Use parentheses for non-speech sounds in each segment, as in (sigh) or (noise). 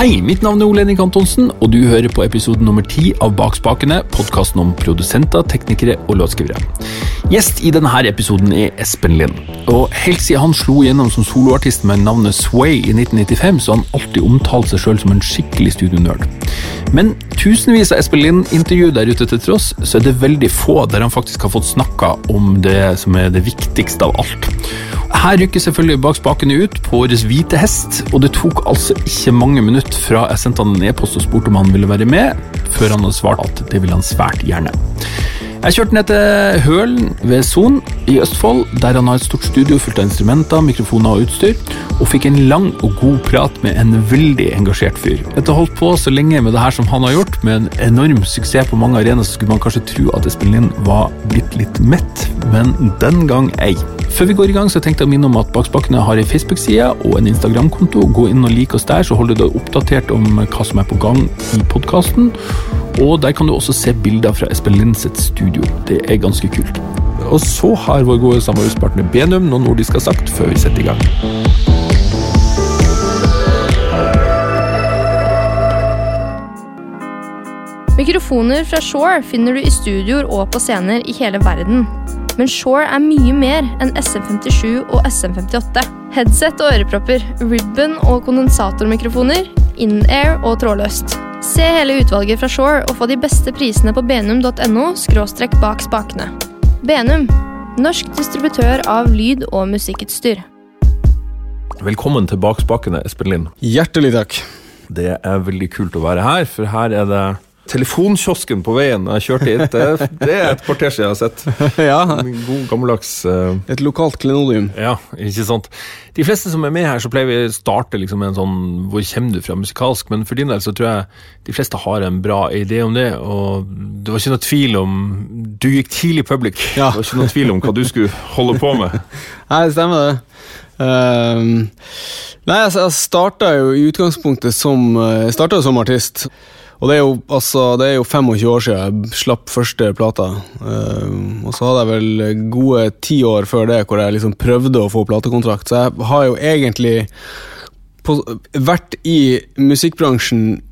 Hei, mitt navn er Ole Henrik Antonsen, og du hører på episode nummer ti av Bakspakene, podkasten om produsenter, teknikere og låtskrivere. Gjest i denne episoden er Espen Lind. Og Helt siden han slo gjennom som soloartist med navnet Sway i 1995, så har han alltid omtalt seg sjøl som en skikkelig studionerd. Men tusenvis av Espen Lind-intervju der ute til tross, så er det veldig få der han faktisk har fått snakka om det som er det viktigste av alt. Her rykker selvfølgelig bak spakene ut på årets hvite hest, og det tok altså ikke mange minutter fra jeg sendte han en e-post og spurte om han ville være med, før han hadde svart at det ville han svært gjerne. Jeg kjørte ned til Hølen ved Son i Østfold, der han har et stort studio fullt av instrumenter, mikrofoner og utstyr, og fikk en lang og god prat med en veldig engasjert fyr. Etter å ha holdt på så lenge med det her som han har gjort, med en enorm suksess på mange arenaer, så skulle man kanskje tro at spillet inn var blitt litt mett, men den gang ei. Før vi går i gang, så tenkte jeg å minne om at Baksbakkene har en Facebook-side og en Instagram-konto. Gå inn og lik oss der, så holder du deg oppdatert om hva som er på gang i podkasten. Og der kan du også se bilder fra Espen Lind sitt studio. Det er ganske kult. Og så har vår gode samarbeidspartner Benum noen ord de skal ha sagt før vi setter i gang. Mikrofoner fra Shore finner du i studioer og på scener i hele verden. Men Shore er mye mer enn SM57 og SM58. Headset og ørepropper, ribbon og kondensatormikrofoner, in-air og trådløst. Se hele utvalget fra Shore og få de beste prisene på benum.no skråstrekk bak spakene. Benum, norsk distributør av lyd- og musikkutstyr. Velkommen til Bakspakene, Espen Lind. Hjertelig takk. Det er veldig kult å være her, for her er det telefonkiosken på veien jeg kjørte hit. Det, det er et kvarter siden jeg har sett. (laughs) ja. En god, gammeldags uh, Et lokalt klenodium. Ja, ikke sant. De fleste som er med her, så pleier vi å starte liksom med en sånn Hvor kommer du fra musikalsk? Men for din del så tror jeg de fleste har en bra idé om det. Og det var ikke noe tvil om Du gikk tidlig public. Ja. Det var ikke noe tvil om hva du skulle holde på med. (laughs) Nei, det stemmer det. Um, nei, altså, jeg starta jo i utgangspunktet som, eh, jeg som artist. Og det er, jo, altså, det er jo 25 år siden jeg slapp første plata. Uh, og så hadde jeg vel gode ti år før det hvor jeg liksom prøvde å få platekontrakt. Så jeg har jo egentlig på, vært i musikkbransjen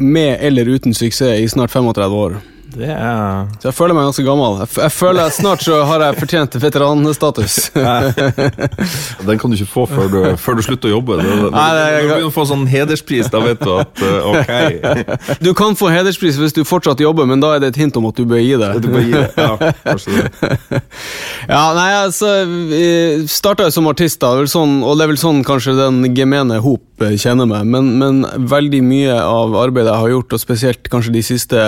med eller uten suksess i snart 35 år. Det er Så jeg føler meg ganske gammel. Jeg, jeg føler at Snart så har jeg fortjent veteranstatus. (laughs) Den kan du ikke få før du, før du slutter å jobbe. Du begynner å få sånn hederspris, da vet du at uh, ok. Du kan få hederspris hvis du fortsatt jobber, men da er det et hint om at du bør gi det. Du bør gi det, ja, det. (laughs) ja, nei, altså Starta jo som artist, da, sånn, og det er vel sånn kanskje den gemene hop eh, kjenner meg, men, men veldig mye av arbeidet jeg har gjort, og spesielt kanskje de siste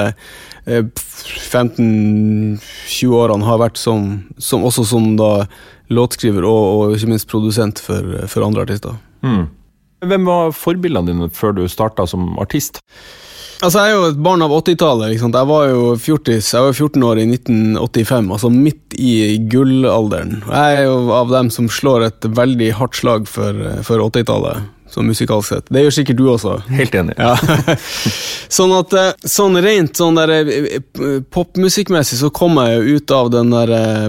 15-20 eh, har vært som, som, også som da låtskriver og, og ikke minst produsent for, for andre artister. Mm. Hvem var forbildene dine før du starta som artist? Altså, Jeg er jo et barn av 80-tallet. Jeg var jo 40, jeg var 14 år i 1985, altså midt i gullalderen. Jeg er jo av dem som slår et veldig hardt slag for, for 80-tallet sånn musikalsk sett. Det gjør sikkert du også. Helt enig. Ja. (laughs) sånn at eh, sånn rent sånn eh, popmusikkmessig så kom jeg jo ut av den der eh,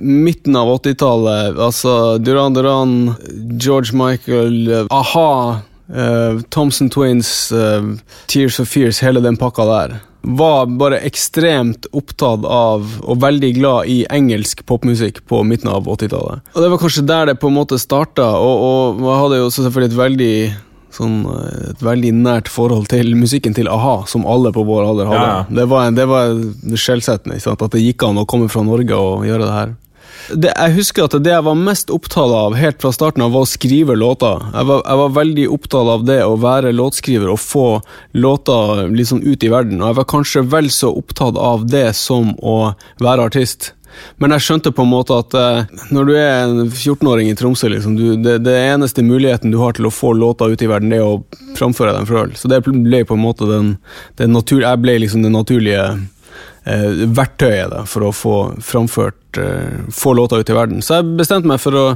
midten av 80-tallet. Altså Duran Duran, George Michael, a-ha, uh, Thompson Twins, uh, Tears of Fears, hele den pakka der var bare ekstremt opptatt av og veldig glad i engelsk popmusikk på midten av 80-tallet. Og Det var kanskje der det på en måte starta, og, og jeg hadde jo selvfølgelig et veldig sånn, et veldig nært forhold til musikken til a-ha, som alle på vår alder hadde. Ja. Det var, en, det var skjellsettende at det gikk an å komme fra Norge og gjøre det her det, jeg husker at det jeg var mest opptatt av helt fra starten av, var å skrive låter. Jeg var, jeg var veldig opptatt av det å være låtskriver og få låter liksom ut i verden. Og jeg var kanskje vel så opptatt av det som å være artist. Men jeg skjønte på en måte at eh, når du er en 14-åring i Tromsø, liksom, du, det, det, eneste muligheten du har til å få låter ut i verden, det er å framføre dem sjøl. Så det ble på en måte den, den natur, Jeg ble liksom den naturlige eh, verktøyet da, for å få framført eh, få låter ut i verden. Så jeg bestemte meg for å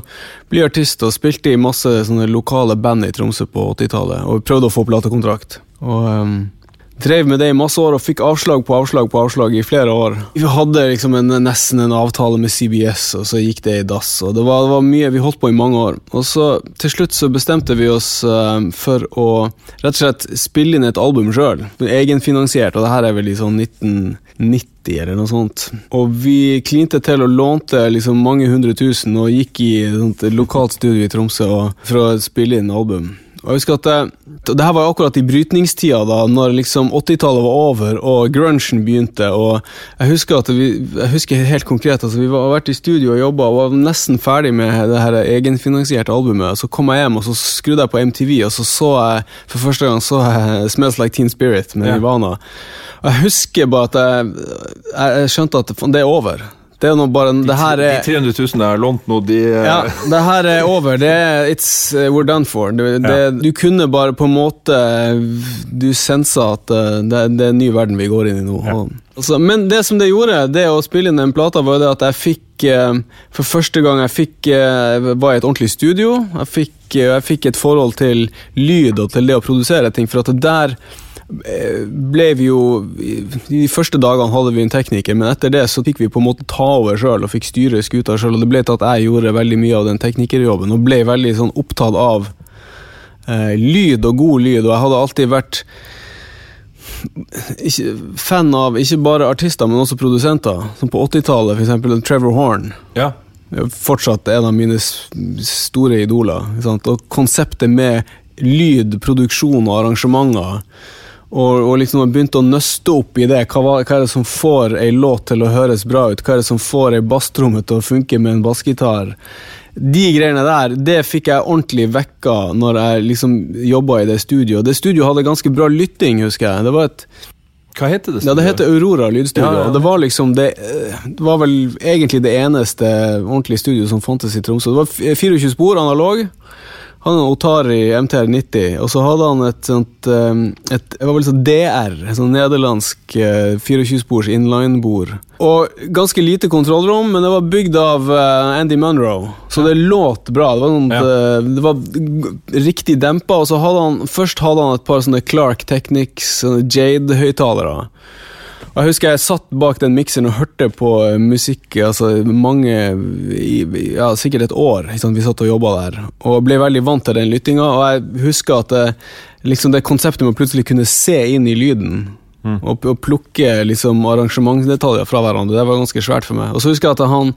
bli artist og spilte i masse lokale band i Tromsø på 80-tallet. Og prøvde å få platekontrakt. Og um, drev med det i masse år og fikk avslag på avslag på avslag i flere år. Vi hadde liksom en, nesten en avtale med CBS, og så gikk det i dass. og det var, det var, mye Vi holdt på i mange år. Og så til slutt så bestemte vi oss uh, for å rett og slett spille inn et album sjøl. Egenfinansiert, og det her er vel i sånn 1990 eller noe sånt. Og vi klinte til og lånte liksom mange hundre tusen og gikk i et lokalt studio i Tromsø for å spille inn album. Og jeg husker at det, det her var akkurat i brytningstida, da når liksom 80-tallet var over og grunchen begynte. og Jeg husker at vi, jeg husker helt konkret altså vi var vært i studio og jobba og var nesten ferdig med det her egenfinansierte albumet. Så kom jeg hjem og så skrudde jeg på MTV, og så så jeg for første gang så jeg (laughs) Smells Like Teen Spirit med Nirvana. Og Jeg husker bare at jeg, jeg skjønte at det er over. Det er nå bare de, det her er, De 300 000 jeg har lånt nå, de Ja, det her er over. Det er It's uh, we're done for. Det, det, ja. Du kunne bare på en måte Du sensa at uh, det, det, er en ny verden vi går inn i nå. Ja. Altså, men det som det gjorde, det å spille inn den plata, var det at jeg fikk uh, For første gang jeg fikk var i et ordentlig studio. Jeg fikk, jeg fikk et forhold til lyd og til det å produsere ting. For at der ble vi jo De første dagene hadde vi en tekniker, men etter det så fikk vi på en måte ta over sjøl og fikk styre skuta sjøl. Det ble til at jeg gjorde veldig mye av den teknikerjobben og ble veldig sånn opptatt av eh, lyd og god lyd. Og jeg hadde alltid vært ikke, fan av ikke bare artister, men også produsenter. Som på 80-tallet, f.eks. Trevor Horn. Ja. Fortsatt en av mine store idoler. Og konseptet med lyd, produksjon og arrangementer og, og liksom begynte å nøste opp i det. Hva, hva, er det som får ei låt til å høres bra ut? Hva er det som får ei basstromme til å funke med en bassgitar? De greiene der det fikk jeg ordentlig vekka når jeg liksom jobba i det studioet. Det studioet hadde ganske bra lytting, husker jeg. Det var et hva heter det? Studio? Ja, Det heter Aurora lydstudio. Ja, ja. Det var liksom det, det var vel egentlig det eneste ordentlige studioet som fantes i Tromsø. Det var 24 spor analog. Han hadde Otari MTR 90, og så hadde han et sånt et, Det var vel sånn DR, et sånn nederlandsk 24-spors eh, inline-bord. Og ganske lite kontrollrom, men det var bygd av uh, Andy Munro, så det låt bra. Det var, sånt, ja. uh, det var riktig dempa, og så hadde han først hadde han et par sånne Clark Technics Jade-høyttalere. Jeg husker jeg satt bak den mikseren og hørte på eh, musikk altså mange ja, Sikkert et år. Vi satt og jobba der. Og ble veldig vant til den lyttinga. Og jeg husker at det, liksom det konseptet med å plutselig kunne se inn i lyden mm. og, og, plukke liksom arrangementsdetaljer fra hverandre, det var ganske svært for meg. Og så husker jeg at han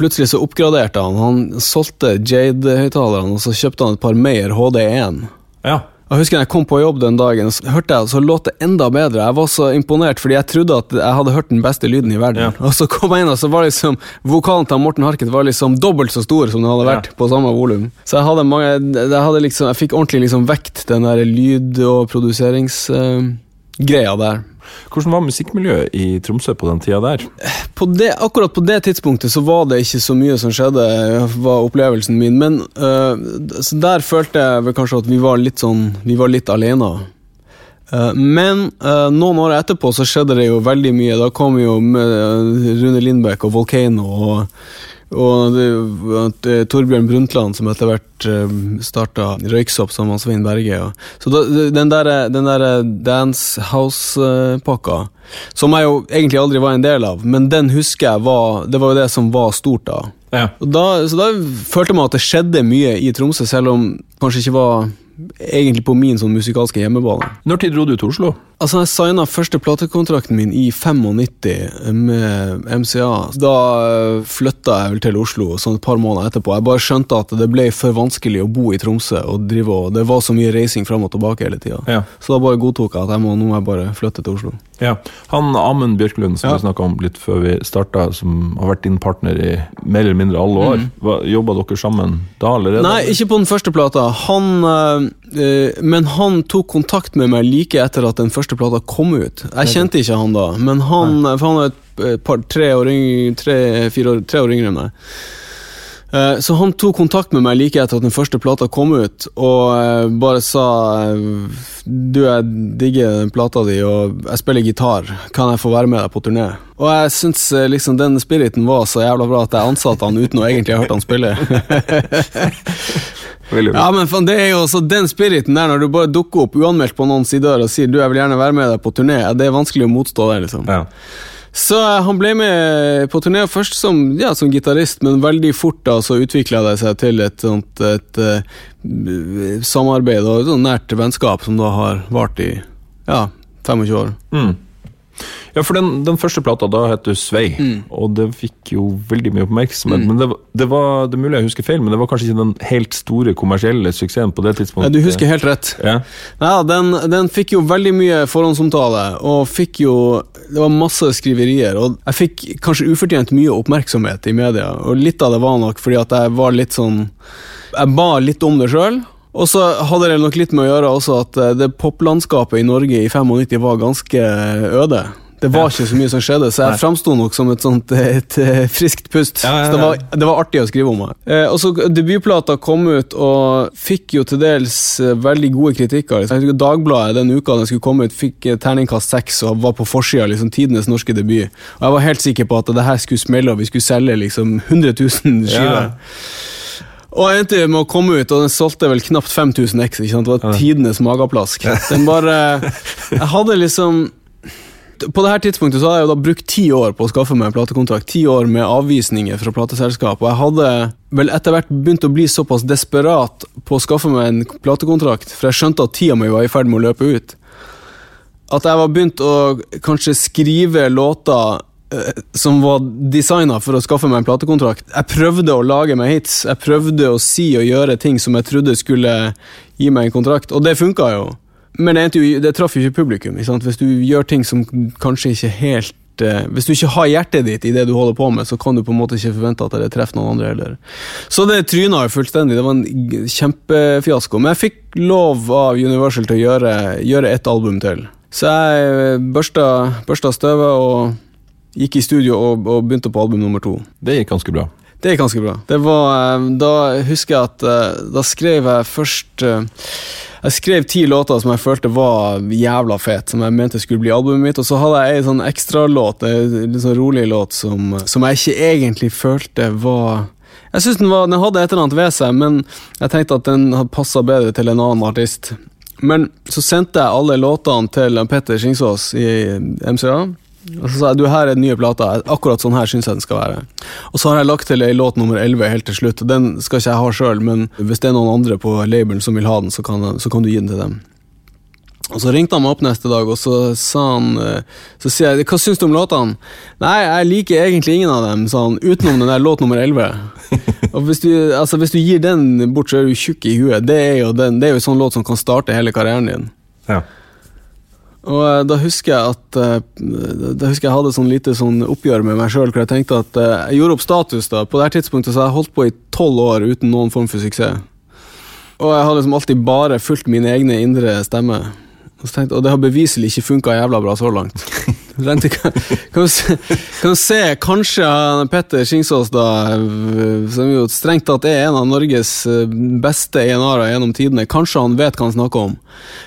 plutselig så oppgraderte han. Han solgte Jade-høyttalerne, og så kjøpte han et par Meyer HD1. Ja. Jeg husker jeg kom på jobb den dagen, så hørte jeg så låt det enda bedre. Jeg var så imponert, fordi jeg trodde at jeg hadde hørt den beste lyden i verden. Ja. Og så kom jeg inn, og så var liksom vokalen til Morten Harket var liksom dobbelt så stor som den hadde vært ja. på samme volum. Så jeg hadde mange jeg, hadde liksom, jeg fikk ordentlig liksom vekt den der lyd- og produseringsgreia uh, der. Hvordan var musikkmiljøet i Tromsø på den tida der? På det, akkurat på det tidspunktet så var det ikke så mye som skjedde, var opplevelsen min. Men uh, der følte jeg vel kanskje at vi var litt sånn Vi var litt alene. Uh, men uh, noen år etterpå så skjedde det jo veldig mye. Da kom jo Rune Lindbekk og Volcano og og det, Torbjørn Brundtland, som etter hvert uh, starta Røyksopp sammen med Svein Berge. Ja. Så da, den der, den der Dance House-pakka, som jeg jo egentlig aldri var en del av, men den husker jeg var Det var jo det som var stort da. Ja. da så da følte man at det skjedde mye i Tromsø, selv om kanskje ikke var egentlig på min sånn musikalske hjemmebane. Når tid dro du til Oslo? Altså, Jeg signa første platekontrakten min i 95 med MCA. Da eh, flytta jeg vel til Oslo sånn et par måneder etterpå. Jeg bare skjønte at det ble for vanskelig å bo i Tromsø, og, drive, og det var så mye reising fram og tilbake hele tida. Ja. Så da bare godtok jeg at jeg må, nå må jeg bare flytte til Oslo. Ja, Han Amund Bjørklund som ja. vi snakka om litt før vi starta, som har vært din partner i mer eller mindre alle år. Mm. Jobba dere sammen da allerede? Nei, ikke på den første plata. Han, øh, men han tok kontakt med meg like etter at den første plata kom ut. Jeg kjente ikke han da, men han, for han er et par, tre år, tre, år, tre år yngre enn meg. Eh, så han tok kontakt med meg like etter at den første plata kom ut, og eh, bare sa Du, jeg digger den plata di, og jeg spiller gitar. Kan jeg få være med deg på turné? Og jeg syns eh, liksom den spiriten var så jævla bra at jeg ansatte han uten å egentlig ha hørt han spille. (laughs) Ja, men fan, det er jo også den spiriten der, når du bare dukker opp uanmeldt på noen sider og sier du, jeg vil gjerne være med deg på turné, det er vanskelig å motstå det, liksom. Ja. Så eh, han ble med på turné først som, ja, som gitarist, men veldig fort da så utvikla det seg til et sånt et, et samarbeid og et nært vennskap som da har vart i ja, 25 år. Mm. Ja, for den, den første plata da het Svei, Mm. og det fikk jo veldig mye oppmerksomhet. Men det, det var det er mulig jeg husker feil, men det var kanskje ikke den helt store kommersielle suksessen på det tidspunktet? du husker helt rett. Ja. Ja, den, den fikk jo veldig mye forhåndsomtale, og fikk jo Det var masse skriverier, og jeg fikk kanskje ufortjent mye oppmerksomhet i media, og litt av det var nok fordi at jeg var litt sånn Jeg ba litt om det sjøl. Og så hadde det nok litt med å gjøre også at eh, det poplandskapet i Norge i 95 var ganske øde. Det var ikke så mye som skjedde, så jeg Nei. framsto nok som et sånt (laughs) et, eh, friskt pust. Ja, ja, Så det var, det var artig å skrive om meg. Eh, og så Debutplata kom ut og fikk jo til dels eh, veldig gode kritikker. Jeg husker Dagbladet den uka den skulle komme ut, fikk eh, terningkast seks og var på forsida liksom, tidenes norske debut. Og Jeg var helt sikker på at det her skulle smelle, og vi skulle selge liksom 100 000 skiver. Og endte med å komme ut, og den solgte vel knapt 5000 X. Ikke sant? Det var tidenes mageplask. Den bare (laughs) Jeg hadde liksom På det her tidspunktet så hadde jeg jo da brukt ti år på å skaffe meg en platekontrakt. Ti år med avvisninger fra plateselskap. Og jeg hadde vel etter hvert begynt å bli såpass desperat på å skaffe meg en platekontrakt, for jeg skjønte at tida mi var i ferd med å løpe ut, at jeg var begynt å kanskje skrive låter som var designa for å skaffe meg en platekontrakt. Jeg prøvde å lage meg hits. Jeg prøvde å si og gjøre ting som jeg trodde skulle gi meg en kontrakt, og det funka jo. Men det, det traff jo ikke publikum. Ikke? Hvis du gjør ting som kanskje ikke helt eh, Hvis du ikke har hjertet ditt i det du holder på med, så kan du på en måte ikke forvente at det treffer noen andre heller. Så det tryna jo fullstendig. Det var en kjempefiasko. Men jeg fikk lov av Universal til å gjøre, gjøre ett album til. Så jeg børsta, børsta støvet og gikk i studio og, og begynte på album nummer to. Det gikk ganske bra. Det gikk ganske bra. Det var, eh, da husker jeg at eh, da skrev jeg først eh, Jeg skrev ti låter som jeg følte var jævla fet, som jeg mente skulle bli albumet mitt, og så hadde jeg ei sånn ekstralåt, en litt sånn rolig låt, som, som jeg ikke egentlig følte var Jeg syns den, den hadde et eller annet ved seg, men jeg tenkte at den hadde passa bedre til en annen artist. Men så sendte jeg alle låtene til Petter Skingsås i MCA. Og så sa jeg du her er den nye plata, akkurat sånn her syns jeg den skal være. Og så har jeg lagt til ei låt nummer 11 helt til slutt, den skal ikke jeg ha sjøl, men hvis det er noen andre på labelen som vil ha den, så kan, så kan du gi den til dem. Og Så ringte han meg opp neste dag, og så sa han eh, Så sier jeg 'hva syns du om låtene?' 'Nei, jeg liker egentlig ingen av dem', sa han, utenom den der låt nummer 11. (laughs) og hvis du, altså, hvis du gir den bort, så er du tjukk i huet. Det er jo, den, det er jo en sånn låt som kan starte hele karrieren din. Ja. Og eh, da husker jeg at eh, Da husker jeg hadde sånn lite sånn oppgjør med meg sjøl, hvor jeg tenkte at eh, jeg gjorde opp status. da På det her tidspunktet så har jeg holdt på i tolv år uten noen form for suksess. Og jeg har liksom alltid bare fulgt mine egne indre stemmer. Og, så tenkte, og det har beviselig ikke funka jævla bra så langt. Tenkte, kan, kan, du se, kan vi se, kanskje Petter Skingsås, da, som jo strengt tatt er en av Norges eh, beste ENR-er gjennom tidene, kanskje han vet hva han snakker om.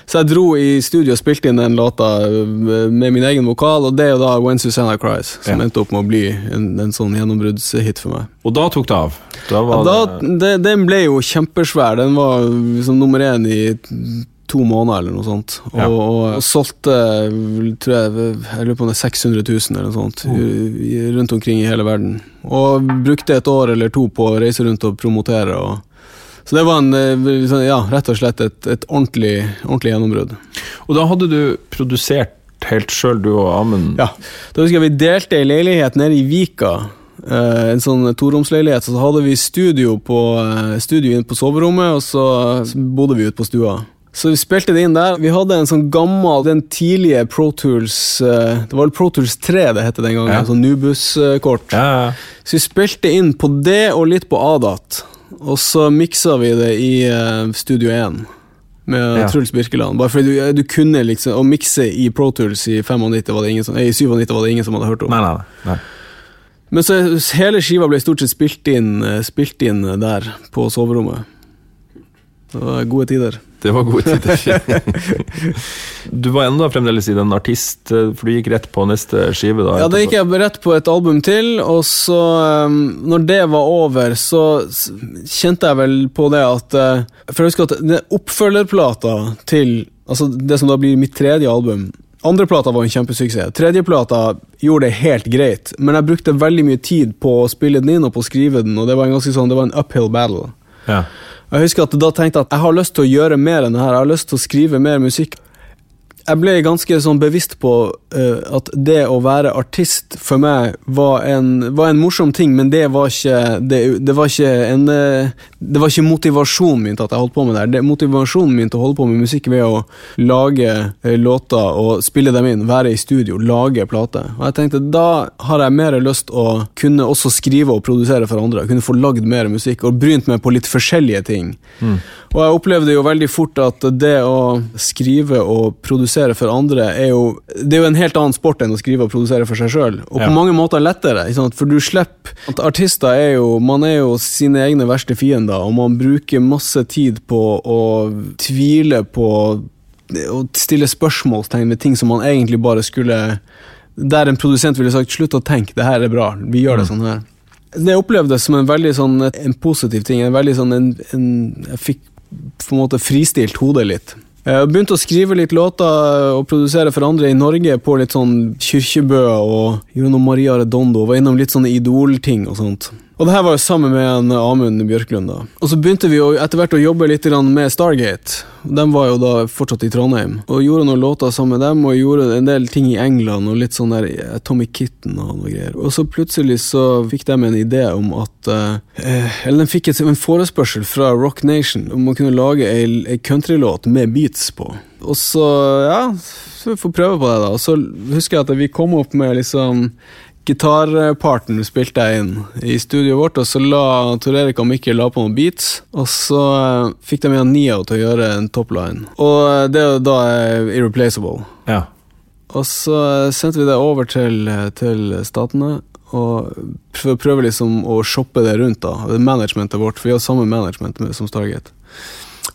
Så jeg dro i studio og spilte inn den låta eh, med min egen vokal, og det er jo da When Susanna Cries, som Ja. endte opp med å bli en, en sånn gjennombruddshit for meg. Og da tok det av. Da Ja, da, det, den ble jo kjempesvær. Den var liksom nummer én i to måneder eller noe sånt. Og, Ja. og, og solgte tror jeg, jeg lurer på om det er 600 000 eller noe sånt i- rundt omkring i hele verden. Og brukte et år eller to på å reise rundt og promotere. Og, så det var en, eh, sånn, ja, rett og slett et, et ordentlig, ordentlig gjennombrudd. Og da hadde du produsert helt sjøl, du og Amund? Ja, da husker jeg vi delte ei leilighet nede i Vika. eh, en sånn toromsleilighet. Så hadde vi studio på eh, studio inne på soverommet, og så bodde vi ute på stua. Så vi spilte det inn der. Vi hadde en sånn gammel, den tidlige Pro Tools eh, Det var vel Pro Tools 3 det het den gangen, Ja. sånn Nubus-kort. Ja, ja. Så vi spilte inn på det og litt på Adat. Og så miksa vi det i eh, Studio 1 med Ja. Truls Birkeland. Bare fordi du, du kunne liksom Å mikse i Pro Tools i 95 var det ingen som, nei, i 97 var det ingen som hadde hørt om. Nei, nei, nei. Men så hele skiva ble stort sett spilt inn, eh, spilt inn der på soverommet. Det var gode tider. Det var gode tider. (laughs) du var enda fremdeles i den artist, eh, for du gikk rett på neste skive? da? Ja, da gikk jeg rett på et album til, og så, um, når det var over, så kjente jeg vel på det at uh, For jeg husker at det oppfølgerplata til Altså det som da blir mitt tredje album Andreplata var en kjempesuksess. Tredjeplata gjorde det helt greit, men jeg brukte veldig mye tid på å spille den inn og på å skrive den, og det var en ganske sånn, det var en uphill battle. Ja. Jeg husker at da tenkte jeg at jeg har lyst til å gjøre mer enn det her. Jeg har lyst til å skrive mer musikk. Jeg ble ganske sånn bevisst på uh, at det å være artist for meg var en, var en morsom ting, men det var ikke det, det var ikke en eh, Det var ikke motivasjonen min til at jeg holdt på med det her. Det, motivasjonen min til å holde på med musikk ved å lage uh, låter og spille dem inn, være i studio, lage plater. Og jeg tenkte da har jeg mer lyst å kunne også skrive og produsere for andre. Kunne få lagd mer musikk og brynt meg på litt forskjellige ting. Og jeg opplevde jo veldig fort at det å skrive og produsere for andre er jo Det er jo en helt annen sport enn å skrive og produsere for seg sjøl. Og på mange måter lettere, for du slipper at Artister er jo Man er jo sine egne verste fiender, og man bruker masse tid på å tvile på å stille spørsmålstegn ved ting som man egentlig bare skulle Der en produsent ville sagt 'slutt å tenke, det her er bra, vi gjør det sånn her'. Det opplevdes som en veldig sånn en positiv ting. En veldig sånn en, en, Jeg fikk på en måte fristilt hodet litt. Jeg begynte å skrive litt låter og produsere for andre i Norge på litt sånn Kyrkjebø og gjorde noe Maria Redondo. Var innom litt sånne Idol-ting og sånt. Og det her var jo sammen med en Amund Bjørklund. da. Og så begynte vi etter hvert å jobbe litt med Stargate. De var jo da fortsatt i Trondheim. Og gjorde noen låter sammen med dem, og gjorde en del ting i England, og litt sånn der Tommy Kitten og noe greier. Og så plutselig så fikk de en idé om at eh, Eller de fikk en forespørsel fra Rock Nation om å kunne lage ei, ei countrylåt med beats på. Og så, ja, så vi får prøve på det, da. Og så husker jeg at vi kom opp med liksom Gitarparten spilte jeg inn i studioet vårt, og så la Tor Erik og Mikkel la på noen beats. Og så eh, fikk de igjen Nio til å gjøre en topline. Og eh, det er jo da eh, Irreplaceable. ja. Og så sendte vi det over til, til statene, og for å prøve liksom å shoppe det rundt, da. Managementet vårt, for vi har samme management som Stargate.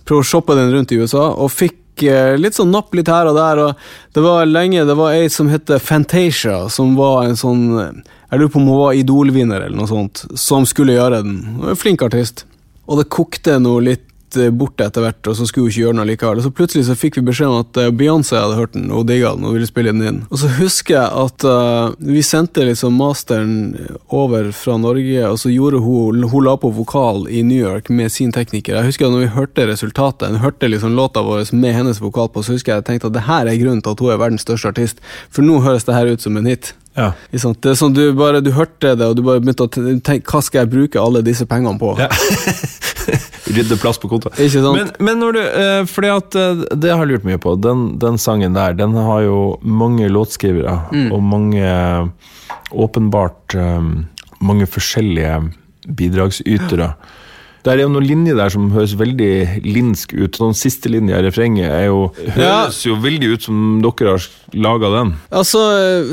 Prøve å shoppe den rundt i USA, og fikk eh, litt sånn napp litt her og der. Og det var lenge Det var ei som het Fantasia, som var en sånn Jeg lurer på om hun var Idol-vinner eller noe sånt, som skulle gjøre den. Hun var en flink artist. Og det kokte noe litt eh, bort etter hvert, og så skulle hun ikke gjøre den likevel. Og så plutselig så fikk vi beskjed om at eh, Beyoncé hadde hørt den og digga den og ville spille den inn. Og så husker jeg at uh, vi sendte liksom masteren over fra Norge, og så gjorde hun Hun la på vokal i New York med sin tekniker. Jeg husker at når vi hørte resultatet, hun hørte liksom låta vår med hennes vokal på, så husker jeg at jeg tenkte at det her er grunnen til at hun er verdens største artist, for nå høres det her ut som en hit. ja. Det er sånn du bare du hørte det, og du bare begynte å tenke hva skal jeg bruke alle disse pengene på? Ja. (laughs) Rydde plass på kontoret. Ikke sant? Men, men når du eh, Fordi at eh, det har jeg lurt mye på. Den, den sangen der, den har jo mange låtskrivere, Mm. og mange Åpenbart um, mange forskjellige bidragsytere. Det er jo noen linjer der som høres veldig linsk ut. Den siste linja i refrenget er jo, høres jo veldig ut som dere har laga den. Altså,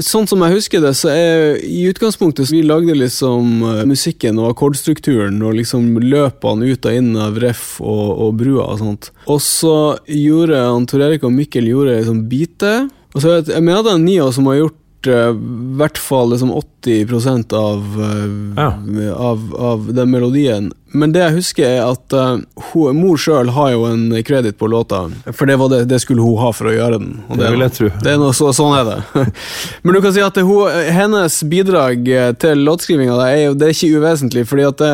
Sånn som jeg husker det, så er i utgangspunktet så vi lagde liksom eh, musikken og akkordstrukturen og liksom løpene ut og inn av ref og, og brua og sånt. Og så gjorde Tor Erik og Mikkel gjorde liksom beatet. Og så jeg, jeg det en Nia som har gjort eh, i hvert fall liksom 80 av, ja. av, av den melodien. Men det jeg husker, er at uh, hun, mor sjøl har jo en kreditt på låta, for det, var det, det skulle hun ha for å gjøre den. Og Det vil jeg tro. det er noe så, sånn er det. (laughs) Men du kan si at det, hun, hennes bidrag eh, til låtskrivinga er det er ikke uvesentlig, fordi at det,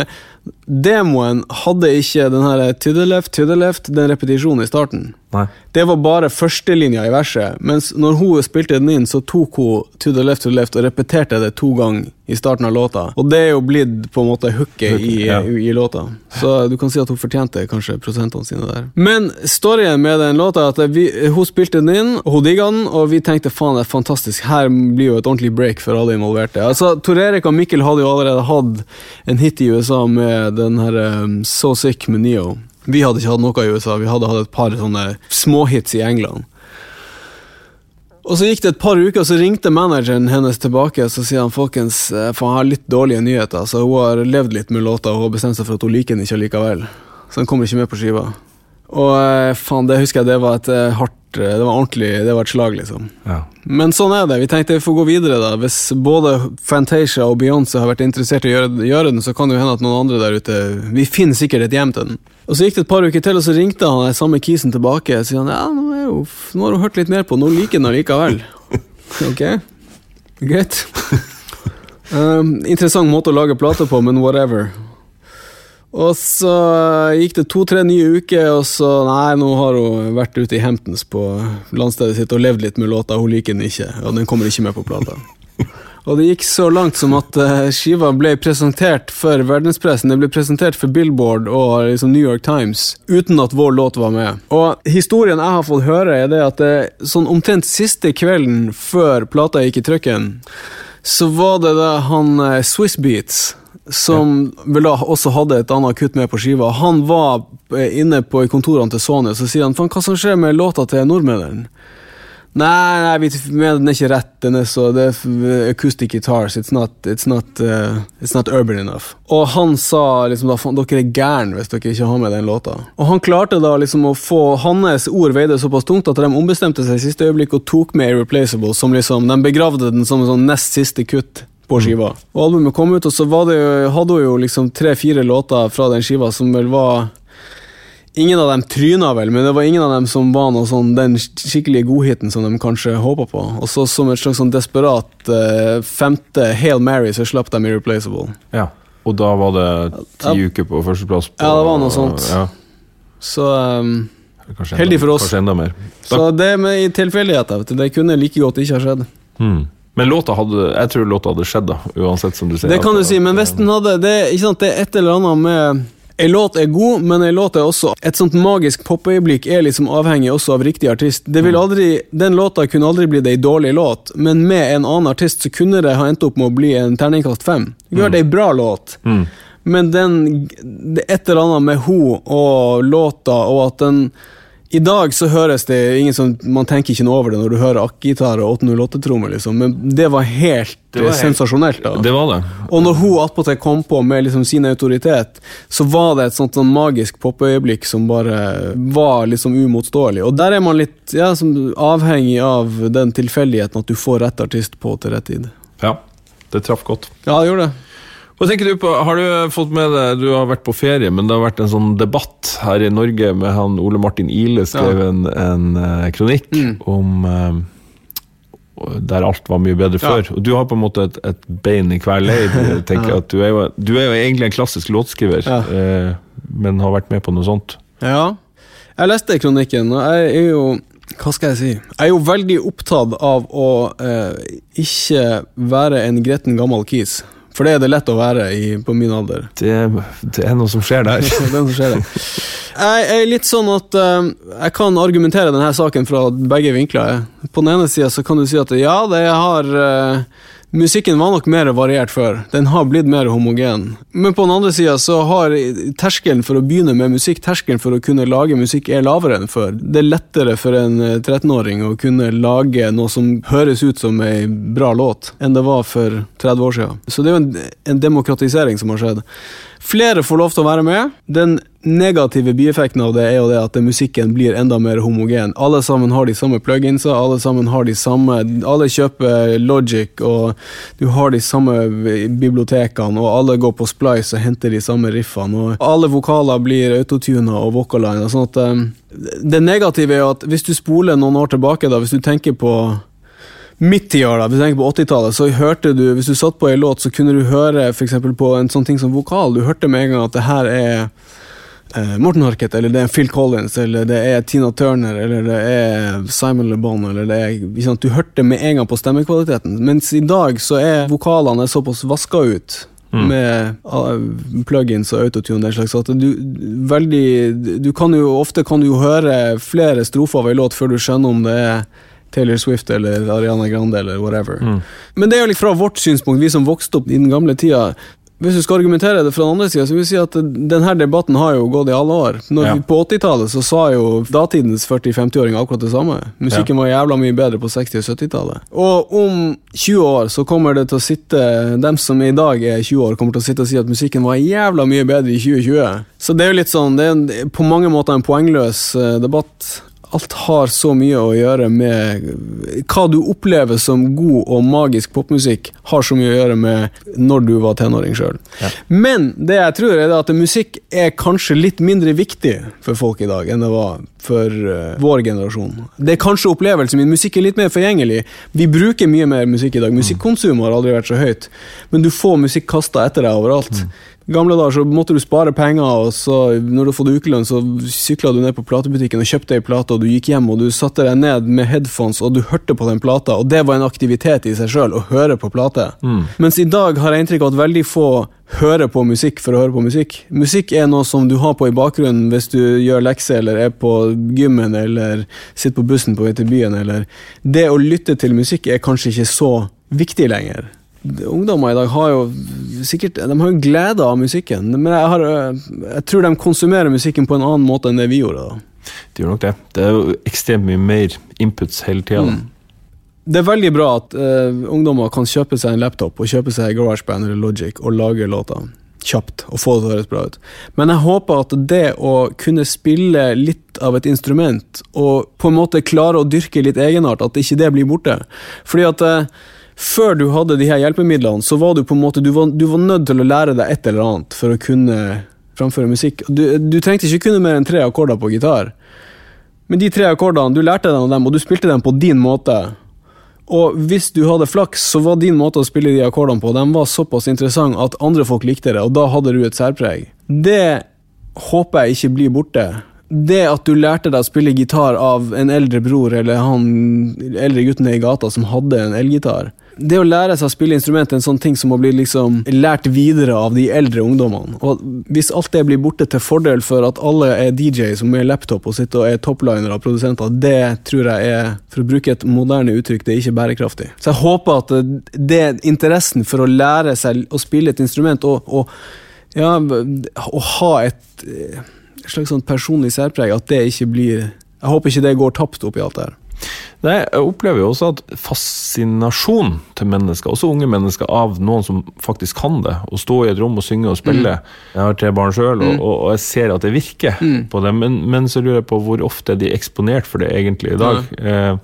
demoen hadde ikke den her to the left, to the left, den repetisjonen i starten. Nei. Det var bare førstelinja i verset, mens når hun spilte den inn, så tok hun to the left, to the left og repeterte det to ganger i starten av låta. Og det er jo blitt på en måte hooket i, ja. i, i låta. Så du kan si at hun fortjente kanskje prosentene sine der. Men storyen med den låta er at vi, hun spilte den inn, og hun digga den, og vi tenkte faen, det er fantastisk, her blir jo et ordentlig break for alle involverte. Altså, Tor Erik og Mikkel hadde jo allerede hatt en hit i USA med den her um, So Sick med Neo. Vi hadde ikke hatt noe i USA, vi hadde hatt et par sånne småhits i England. Og så gikk det et par uker, så ringte manageren hennes tilbake og så sier han, folkens, for han har litt dårlige nyheter. Så hun har levd litt med låta og har bestemt seg for at hun liker den ikke likevel. Så den kommer ikke med på skiva. Og eh, faen, det husker jeg det var et eh, hardt eh, Det var ordentlig, det var et slag, liksom. Ja. Men sånn er det. Vi tenkte vi får gå videre, da. Hvis både Fantasia og Beyoncé har vært interessert i å gjøre, gjøre den, så kan det jo hende at noen andre der ute Vi finner sikkert et hjem til den. Og Så gikk det et par uker til, og så ringte han den samme kisen tilbake. Og sier han ja, nå, er jo, nå har hun hørt litt mer på, nå liker den allikevel. (laughs) ok, greit. (laughs) Um, interessant måte å lage plate på, men whatever. Og så gikk det to-tre nye uker, og så Nei, nå har hun vært ute i Hamptons på landstedet sitt og levd litt med låta. Hun liker den ikke, og den kommer ikke med på plata. (laughs) Og det gikk så langt som at eh, skiva ble presentert for verdenspressen. Det ble presentert for Billboard og liksom New York Times uten at vår låt var med. Og historien jeg har fått høre, er det at det, sånn omtrent siste kvelden før plata gikk i trykken, så var det da han eh, Swiss Beats som vel da også hadde et annet kutt med på skiva. Han var eh, inne på kontorene til Sony, så sier han faen, hva som skjer med låta til nordmennene? Nei, nei, vi mener den er ikke rett. Den er så, det er acoustic guitars. It's not, it's not, uh, it's not urban enough. Og han sa liksom da, dere er gærne hvis dere ikke har med den låta. Og han klarte da liksom å få Hans ord veide såpass tungt at de ombestemte seg i siste øyeblikk og tok med Irreplaceable. Som liksom, De begravde den som en sånn nest siste kutt på skiva. Og Albumet kom ut, og så var det jo, hadde hun jo liksom tre-fire låter fra den skiva som vel var Ingen av dem tryna vel, men det var ingen av dem som var noe sånn, den skikkelige godhiten som de kanskje håpa på. Og så som et slags sånn desperat uh, femte Hail Mary så slapp de Irreplaceable. ja. Og da var det ti Ja. uker på førsteplass. på- Ja, det var noe sånt. Ja, Så, um, Heldig for oss. Kanskje enda mer. så det med i tilfeldigheter, vet du, det kunne like godt ikke ha skjedd. Hmm. Men låta hadde, jeg tror låta hadde skjedd, da. Uansett, som du sier. Det kan du si, men hvis den hadde Det, sant, det er et eller annet med Ei låt er god, men ei låt er også Et sånt magisk popøyeblikk er liksom avhengig også av riktig artist. Det vil aldri, Den låta kunne aldri blitt ei dårlig låt, men med en annen artist så kunne det ha endt opp med å bli en terningkast fem. Det kunne vært ei bra låt, Mm. men den det er et eller annet med ho og låta, og at den I dag så høres det ingen som Man tenker ikke noe over det når du hører akk-gitar og 808-trommer, liksom, men det var helt, Det var helt- sensasjonelt. da. Det var det. Og når hun attpåtil kom på med liksom sin autoritet, så var det et sånt sånn magisk popøyeblikk som bare var liksom umotståelig. Og der er man litt ja, som avhengig av den tilfeldigheten at du får rett artist på til rett tid. Ja. Det traff godt. Ja, det gjorde det. Hva tenker du på, Har du fått med deg Du har vært på ferie, men det har vært en sånn debatt her i Norge med han Ole Martin Ile skrev Ja. en, en uh, kronikk Mm. om uh, der alt var mye bedre Ja. før. Og du har på en måte et, et bein i hver leir. (laughs) Tenker at du er, jo, du er jo egentlig en klassisk låtskriver, Ja. eh, men har vært med på noe sånt. Ja. Jeg leste kronikken, og jeg er jo Hva skal jeg si? Jeg er jo veldig opptatt av å eh, ikke være en gretten gammel kis. For det er det lett å være i, på min alder. Det, det er noe som skjer der. (laughs) Det er noe som skjer der. Jeg er litt sånn at uh, jeg kan argumentere denne saken fra begge vinkler. På den ene sida kan du si at ja, det har eh, Musikken var nok mer variert før. Den har blitt mer homogen. Men på den andre sida så har terskelen for å begynne med musikk, terskelen for å kunne lage musikk, er lavere enn før. Det er lettere for en eh, 13-åring å kunne lage noe som høres ut som ei bra låt, enn det var for 30 år siden. Så det er jo en, en demokratisering som har skjedd. Flere får lov til å være med. Den negative bieffekten av det er jo det at musikken blir enda mer homogen. Alle sammen har de samme pluginsa, alle sammen har de samme Alle kjøper Logic, og du har de samme bibliotekene, og alle går på Splice og henter de samme riffene, og alle vokaler blir autotuna og vocaliner. Sånn at um, Det negative er jo at hvis du spoler noen år tilbake, da, hvis du tenker på Midt-tida, da, hvis du tenker på 80-tallet, så hørte du Hvis du satt på en låt, så kunne du høre eksempel på en sånn ting som vokal. Du hørte med en gang at det her er Morten Harket, eller det er Phil Collins, eller det er Tina Turner, eller det er Simon Le Bon, eller det er liksom. Du hørte med en gang på stemmekvaliteten. Mens i dag så er vokalene såpass vaska ut. Med uh, plugins og autotune den slags. At du, veldig, du kan jo, ofte kan du høre flere strofer av ei låt før du skjønner om det er Taylor Swift eller Ariana Grande eller whatever. Men det er jo litt fra vårt synspunkt, vi som vokste opp i den gamle tida. Hvis du skal argumentere det fra den andre sida, så vil jeg si at denne debatten har jo gått i alle år. Ja. vi, på 80-tallet så sa jo datidens 40-50-åringer akkurat det samme. Musikken var jævla mye bedre på 60- og 70-tallet. Og om 20 år så kommer det til å sitte dem som i dag er 20 år, kommer til å sitte og si at musikken var jævla mye bedre i 2020. Så det er jo litt sånn, det er på mange måter en poengløs eh, debatt. Alt har så mye å gjøre med Hva du opplever som god og magisk popmusikk, har så mye å gjøre med når du var tenåring sjøl. Men det jeg tror er at musikk er kanskje litt mindre viktig for folk i dag enn det var for uh, vår generasjon. Det er kanskje opplevelsen min. Musikk er litt mer forgjengelig. Vi bruker mye mer musikk i dag. Musikkonsum har aldri vært så høyt, men du får musikk kasta etter deg overalt. Gamle dager så måtte du spare penger, og så når du har fått ukelønn, så sykla du ned på platebutikken og kjøpte ei plate, og du gikk hjem og du satte deg ned med headphones og du hørte på den plata, og det var en aktivitet i seg sjøl, å høre på plate. Mens i dag har jeg inntrykk av at veldig få hører på musikk for å høre på musikk. Musikk er noe som du har på i bakgrunnen hvis du gjør lekser eller er på gymmen eller sitter på bussen på vei til byen. Eller. Det å lytte til musikk er kanskje ikke så viktig lenger. Ungdommer i dag har jo sikkert De har jo glede av musikken, men jeg, har, øh, jeg tror de konsumerer musikken på en annen måte enn det vi gjorde. da. De gjør nok det. Det er jo ekstremt mye mer inputs hele tida. Mm. Det er veldig bra at uh, ungdommer kan kjøpe seg en laptop og kjøpe seg GarageBand eller Logic og lage låter kjapt og få det til å høres bra ut. Men jeg håper at det å kunne spille litt av et instrument og på en måte klare å dyrke litt egenart, at ikke det blir borte. Fordi at øh, før du hadde de her hjelpemidlene, så var du på en måte du var, du var nødt til å lære deg et eller annet for å kunne framføre musikk. Du, du trengte ikke kunne mer enn tre akkorder på gitar. Men de tre akkordene, du lærte deg dem, og du spilte dem på din måte. Og hvis du hadde flaks, så var din måte å spille de akkordene på Den var såpass interessant at andre folk likte det, og da hadde du et særpreg. Det håper jeg ikke blir borte. Det at du lærte deg å spille gitar av en eldre bror eller han eldre gutten i gata som hadde en elgitar Det å lære seg å spille instrument er en sånn ting som må bli liksom lært videre av de eldre ungdommene. Og Hvis alt det blir borte til fordel for at alle er DJ som er laptop og sitter og er toplinere av produsenter, det tror jeg er, for å bruke et moderne uttrykk, det er ikke bærekraftig. Så jeg håper at det, er interessen for å lære seg å spille et instrument og, og ja, å ha et eh, slags sånn personlig særpreg, at det ikke blir Jeg håper ikke det går tapt oppi alt det her. Nei, jeg opplever jo også at fascinasjon til mennesker, også unge mennesker, av noen som faktisk kan det, å stå i et rom og synge og spille Jeg har tre barn sjøl, og, og, og jeg ser at det virker på dem, men, men så lurer jeg på hvor ofte de er eksponert for det egentlig i dag? Eh,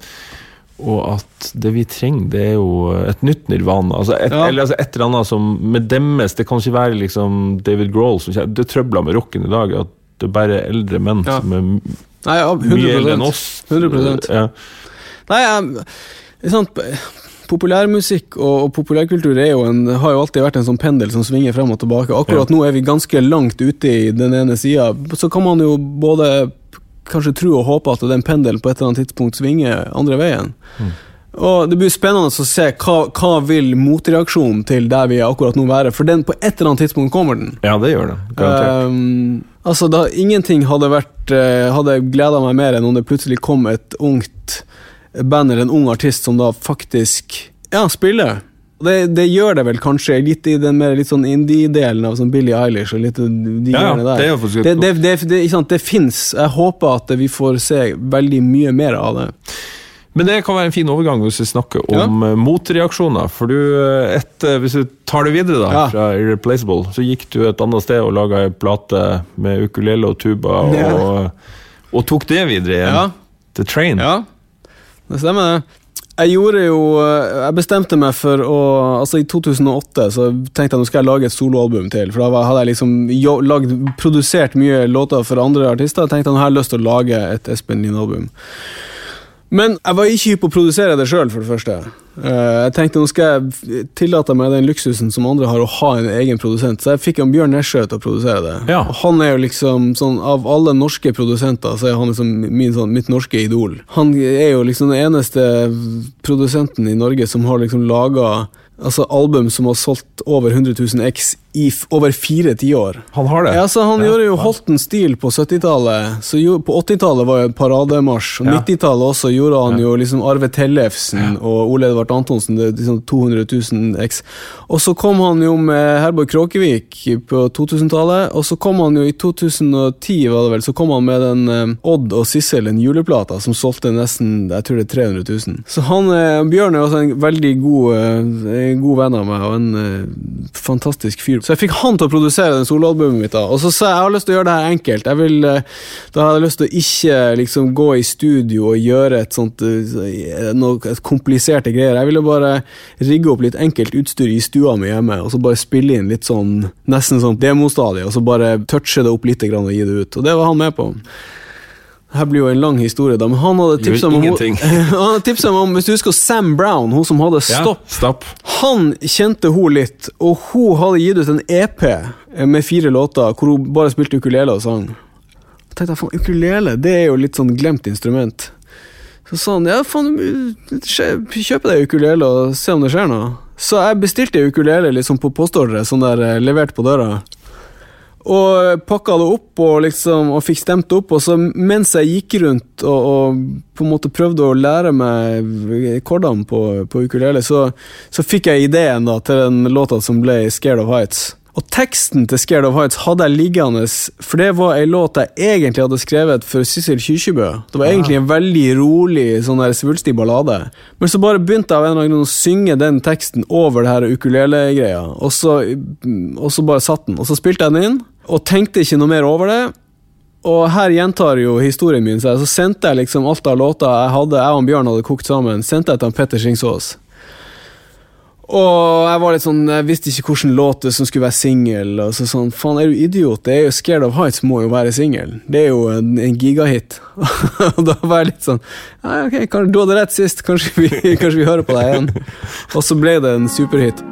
og at det vi trenger, det er jo et nytt nirvana. Altså et, Ja. Eller altså et eller annet som med demmes Det kan ikke være liksom David Grohl som Det er trøbler med rocken i dag. At det er bare eldre menn Ja. som er Nei, ja, 100 mye eldre enn oss. 100%. Ja. Nei, sant, populærmusikk og, og populærkultur jo en, har jo alltid vært en sånn pendel som svinger frem og tilbake. Akkurat nå er vi ganske langt ute i den ene sida. Så kan man jo både kanskje tro og håpe at den pendelen på et eller annet tidspunkt svinger andre veien. Og Det blir spennende å se hva, hva vil motreaksjonen til der vi er akkurat nå være. For den på et eller annet tidspunkt kommer den. ja, det gjør det. Garantert. Um, altså da Ingenting hadde vært uh, Hadde gleda meg mer enn om det plutselig kom et ungt band eller en ung artist som da faktisk Ja, spiller. Det, det gjør det vel kanskje litt i den mer litt sånn indie-delen av sånn Billie Eilish og litt de Ja, greiene der. det det, det, det, det, det fins. Jeg håper at vi får se veldig mye mer av det. Men det kan være en fin overgang hvis vi snakker om eh, motreaksjoner. For du, et, etter, hvis du tar det videre da, Ja. fra Irreplaceable, så gikk du et annet sted og laga ei plate med ukulele og tuba, og, Ja. og tok det videre igjen. Ja. The Train. Ja, det stemmer det. Jeg gjorde jo eh, Jeg bestemte meg for å Altså, i 2008 så tenkte jeg nå skal jeg lage et soloalbum til. For da hadde jeg liksom lagd, produsert mye låter for andre artister. Jeg tenkte nå har jeg lyst til å lage et Espen Lind-album. Men jeg var ikke hypp på å produsere det sjøl, for det første. Eh, Jeg tenkte nå skal jeg tillate meg den luksusen som andre har, å ha en egen produsent. Så jeg fikk han Bjørn Nesjø til å produsere det. Ja. Han er jo liksom sånn Av alle norske produsenter så er han liksom min, sånn, mitt norske idol. Han er jo liksom den eneste produsenten i Norge som har liksom laga altså album som har solgt over 100 000 X i over fire tiår. Han har det. Ja, så Han Ja, gjorde jo Holten stil på 70-tallet. Så På 80-tallet var jo en parademarsj. Og Ja. 90-tallet også gjorde han Ja. jo liksom Arve Tellefsen og Ole Edvard Antonsen. Det er liksom 200 000 x. Og så kom han jo med Herborg Kråkevik på 2000-tallet. Og så kom han jo i 2010, var det vel, så kom han med den eh, Odd og Sissel, den juleplata, som solgte nesten jeg tror det er 300 000. Så han, eh, Bjørn er også en veldig god, eh, god venn av meg, og en eh, fantastisk fyr. Så jeg fikk han til å produsere den soloalbumet mitt. da Og så sa jeg jeg har lyst til å gjøre det her enkelt. Jeg vil, eh, Da hadde jeg lyst til å ikke liksom gå i studio og gjøre et sånt eh, noe kompliserte greier. Jeg ville bare rigge opp litt enkelt utstyr i stua mi hjemme, og så bare spille inn litt sånn nesten sånn demostadie, og så bare touche det opp litt og gi det ut. Og det var han med på. Her blir jo en lang historie, da, men han hadde tipsa meg om. (laughs) Han hadde meg om, Hvis du husker Sam Brown, hun som hadde Ja, Stopp stopp. han kjente hun litt, og hun hadde gitt ut en EP med fire låter hvor hun bare spilte ukulele og sang. Jeg tenkte faen, ukulele det er jo litt sånn glemt instrument. Så sa han ja, faen, kjøp deg ukulele og se om det skjer noe. Så jeg bestilte ukulele liksom på postordre, sånn der eh, levert på døra. Og pakka det opp og, liksom, og fikk stemt opp. Og så mens jeg gikk rundt og, og på en måte prøvde å lære meg akkordene på, på ukulele, så, så fikk jeg ideen da, til den låta som ble 'Scared of Heights'. Og teksten til 'Scared of Heights' hadde jeg liggende, for det var ei låt jeg egentlig hadde skrevet for Sissel Kyrkjebø. Det var egentlig en veldig rolig, sånn der svulstig ballade. Men så bare begynte jeg av en eller annen grunn å synge den teksten over det her ukulele-greia, og, og så bare satt den. Og så spilte jeg den inn, og tenkte ikke noe mer over det. Og her gjentar jo historien min seg. Så sendte jeg liksom alt av låter jeg hadde, jeg og Bjørn hadde kokt sammen, sendte jeg til han Petter Singsås. Og jeg var litt sånn, jeg visste ikke hvilken låt som skulle være singel. Og så sånn, faen, er du idiot? Det er jo 'Scared of Heights' må jo være singel. Det er jo en, en gigahit. (laughs) og da var jeg litt sånn ok, Du hadde rett sist, kanskje vi, (laughs) kanskje vi hører på deg igjen. Og så ble det en superhit.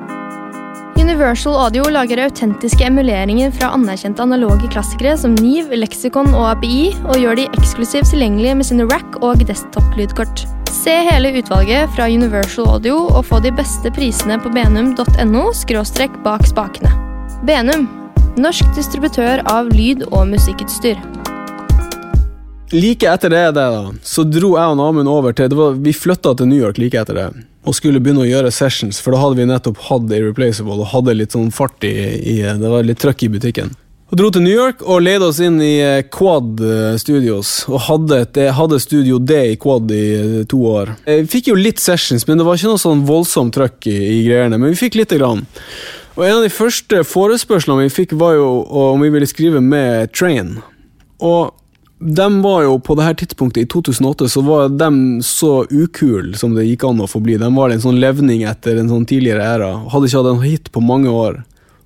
Universal Audio lager autentiske emuleringer fra anerkjente analoge klassikere som Niv, Lexicon og API, og gjør de eksklusivt tilgjengelige med sine rack- og desktop-lydkort. Se hele utvalget fra Universal Audio og få de beste prisene på benum.no skråstrekk bak spakene. Benum, norsk distributør av lyd- og musikkutstyr. Like etter det, det da, så dro jeg og Amund over til det var, Vi flytta til New York like etter det, og skulle begynne å gjøre sessions, for da hadde vi nettopp hatt Irreplaceable og hadde litt sånn fart i, i Det var litt trøkk i butikken. Og dro til New York og leide oss inn i eh, Quad eh, Studios. Og hadde, et, hadde Studio D i Quad i eh, to år. Vi fikk jo litt sessions, men det var ikke noe sånn voldsomt trøkk i, i greiene. Men vi fikk lite grann. Og en av de første forespørslene vi fikk, var jo om vi ville skrive med Train. Og de var jo på det her tidspunktet i 2008 så var de så ukule som det gikk an å få bli. De var en sånn levning etter en sånn tidligere æra. Hadde ikke hatt en hit på mange år.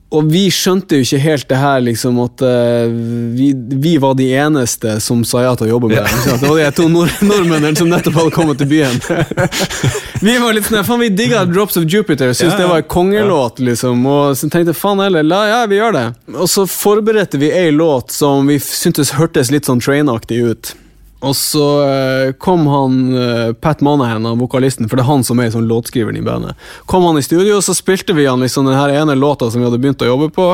Og vi skjønte jo ikke helt det her, liksom, at uh, vi, vi var de eneste som sa ja til å jobbe med det. Ja. Det var de to nord nordmennene som nettopp hadde kommet til byen. (laughs) vi var litt sånn, faen vi digga Drops of Jupiter, syntes Ja, ja. det var en kongelåt, liksom. Og så tenkte faen heller, la, ja, vi gjør det. Og så forberedte vi ei låt som vi syntes hørtes litt sånn trainaktig ut. Og så eh, kom han eh, Pat Manahan, han vokalisten, for det er han som er sånn låtskriveren i bandet. Kom han i studio, og så spilte vi han liksom den ene låta som vi hadde begynt å jobbe på.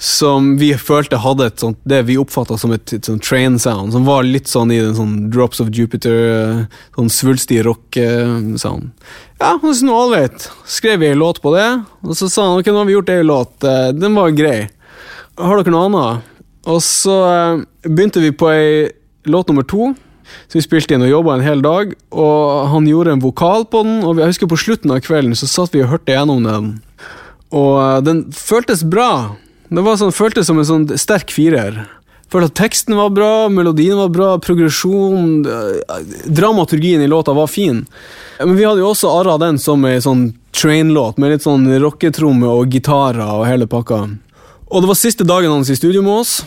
Som vi følte hadde et sånt, det vi oppfatta som et, et sånt train sound. Som var litt sånn i den sånn Drops of Jupiter, eh, sånn svulstig rock-sound. Ja, han syntes noe ålreit. Skrev vi ei låt på det, og så sa han ok, nå har vi gjort ei låt. Den var grei. Har dere noe annet? Og så begynte vi på ei låt nummer to. Så vi spilte inn og jobba en hel dag, og han gjorde en vokal på den. Og jeg husker på slutten av kvelden så satt vi og hørte gjennom den, og eh, den føltes bra. Det var sånn, føltes som en sånn sterk firer. Følte at teksten var bra, melodien var bra, progresjon eh, Dramaturgien i låta var fin. Men vi hadde jo også arra den som ei sånn train-låt, med litt sånn rocketromme og gitarer og hele pakka. Og det var siste dagen hans i studio med oss.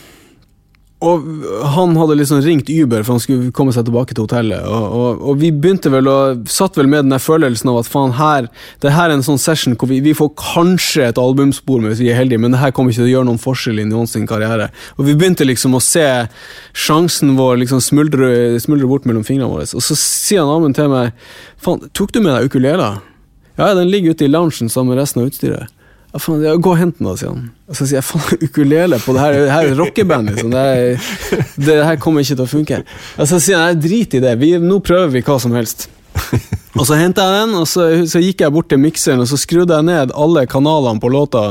Og han hadde liksom ringt Uber for han skulle komme seg tilbake til hotellet. Og, og, og vi begynte vel å satt vel med den der følelsen av at faen, her det her er en sånn session hvor vi, vi får kanskje et albumspor med hvis vi er heldige, men det her kommer ikke til å gjøre noen forskjell i noen sin karriere. Og vi begynte liksom å se sjansen vår liksom smuldre, smuldre bort mellom fingrene våre. Og så sier han Amund til meg faen, tok du med deg ukulele? Ja, den ligger ute i loungen sammen med resten av utstyret. Ja, faen, ja, Gå og hent den, da, sier han. Og så sier jeg faen, (laughs) ukulele på det her, det her er rockeband, liksom. Det, er, det her kommer ikke til å funke. Og så sier han drit i det, vi, nå prøver vi hva som helst. (laughs) Og så henta jeg den, og så, så gikk jeg bort til mikseren og så skrudde jeg ned alle kanalene på låta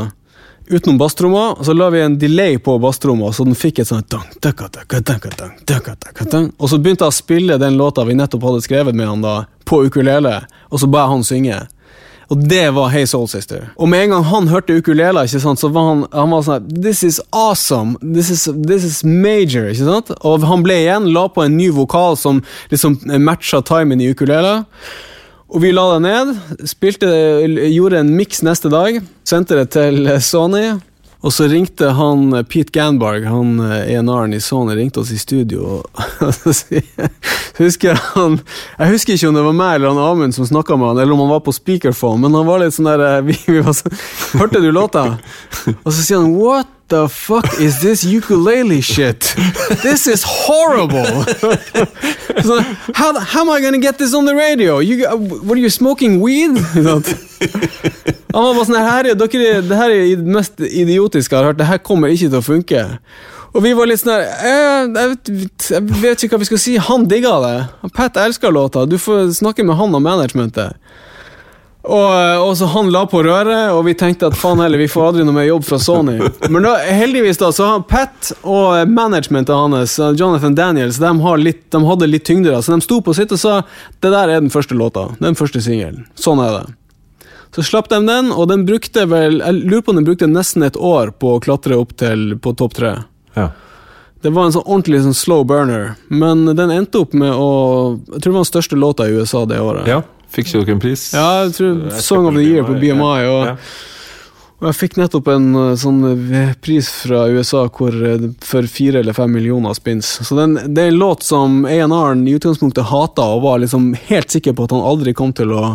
utenom basstromma, og så la vi en delay på basstromma, så den fikk et sånt. Og så begynte jeg å spille den låta vi nettopp hadde skrevet med han da, på ukulele, og så ba jeg han synge. Og det var Hey Soul Sister. Og med en gang han hørte ukulele, ikke sant, så var han, han var sånn This is awesome! This is, this is major! ikke sant? Og han ble igjen, la på en ny vokal som liksom matcha timen i ukulele. Og vi la det ned, spilte, gjorde en miks neste dag, sendte det til Sony. Og så ringte han Pete Ganbarg, han ENR-en i Sony, ringte oss i studio. Og (laughs) så husker han Jeg husker ikke om det var meg eller han Amund som snakka med han, eller om han var på speakerphone, men han var litt sånn der (laughs) vi, vi var sånn, Hørte du låta? Og så sier han What the fuck is this ukulele shit? This is horrible! (laughs) so, how, how am I gonna get this on the radio? You, what are you smoking weed? Han var bare sånn her, dere, Det her er det mest idiotiske jeg har hørt. Det her kommer ikke til å funke. Og vi var litt sånn her jeg, jeg, vet ikke hva vi skal si. Han digga det. Pat elsker låta. Du får snakke med han og managementet. Og, og, så Han la på røret, og vi tenkte at faen heller, vi får aldri noe mer jobb fra Sony. Men da, heldigvis da, så har Pat og managementet hans, Jonathan Daniels, de, litt, de hadde litt tyngde. Så de sto på sitt og sa det der er den første låta. Den første singelen. Sånn er det. Så slapp de den, og den brukte vel Jeg lurer på om den brukte nesten et år på å klatre opp til på topp tre. Ja. Det var en sånn ordentlig sånn slow burner, men den endte opp med å Jeg tror det var den største låta i USA det året. Ja, Fikk ikke en pris? Ja, jeg tror Song of the Year på BMI. Og, Ja. og jeg fikk nettopp en uh, sånn uh, pris fra USA hvor, uh, for fire eller fem millioner spins. Så den, det er en låt som A&R-en i utgangspunktet hata, og var liksom helt sikker på at han aldri kom til å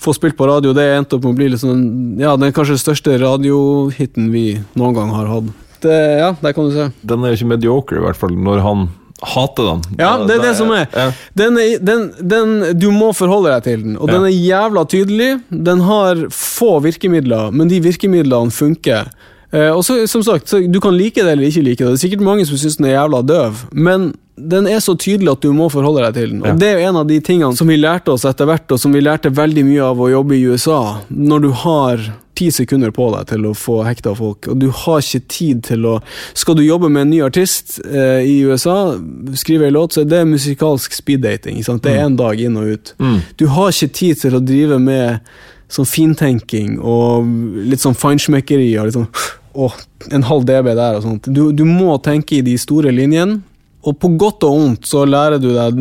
få spilt på radio. Det endte opp med å bli liksom, ja, den kanskje største radiohiten vi noen gang har hatt. Det, ja, der kan du se. Den er ikke mediocre, i hvert fall, når han hater den. Ja, det er det som er. Ja. Den, er den, den, du må forholde deg til den, og Ja. den er jævla tydelig. Den har få virkemidler, men de virkemidlene funker. Eh, og så, som sagt, så Du kan like det eller ikke like det. Det er sikkert mange som syns den er jævla døv, men den er så tydelig at du må forholde deg til den. Og Ja. Det er jo en av de tingene som vi lærte oss etter hvert, og som vi lærte veldig mye av å jobbe i USA. Når du har ti sekunder på deg til å få hekta folk, og du har ikke tid til å Skal du jobbe med en ny artist eh, i USA, skrive en låt, så er det musikalsk speeddating. Det er en dag inn og ut. Mm. Du har ikke tid til å drive med sånn fintenking og litt sånn feinschmeckeri og litt sånn Å, en halv DB der og sånt. Du, du må tenke i de store linjene. Og på godt og vondt så lærer du deg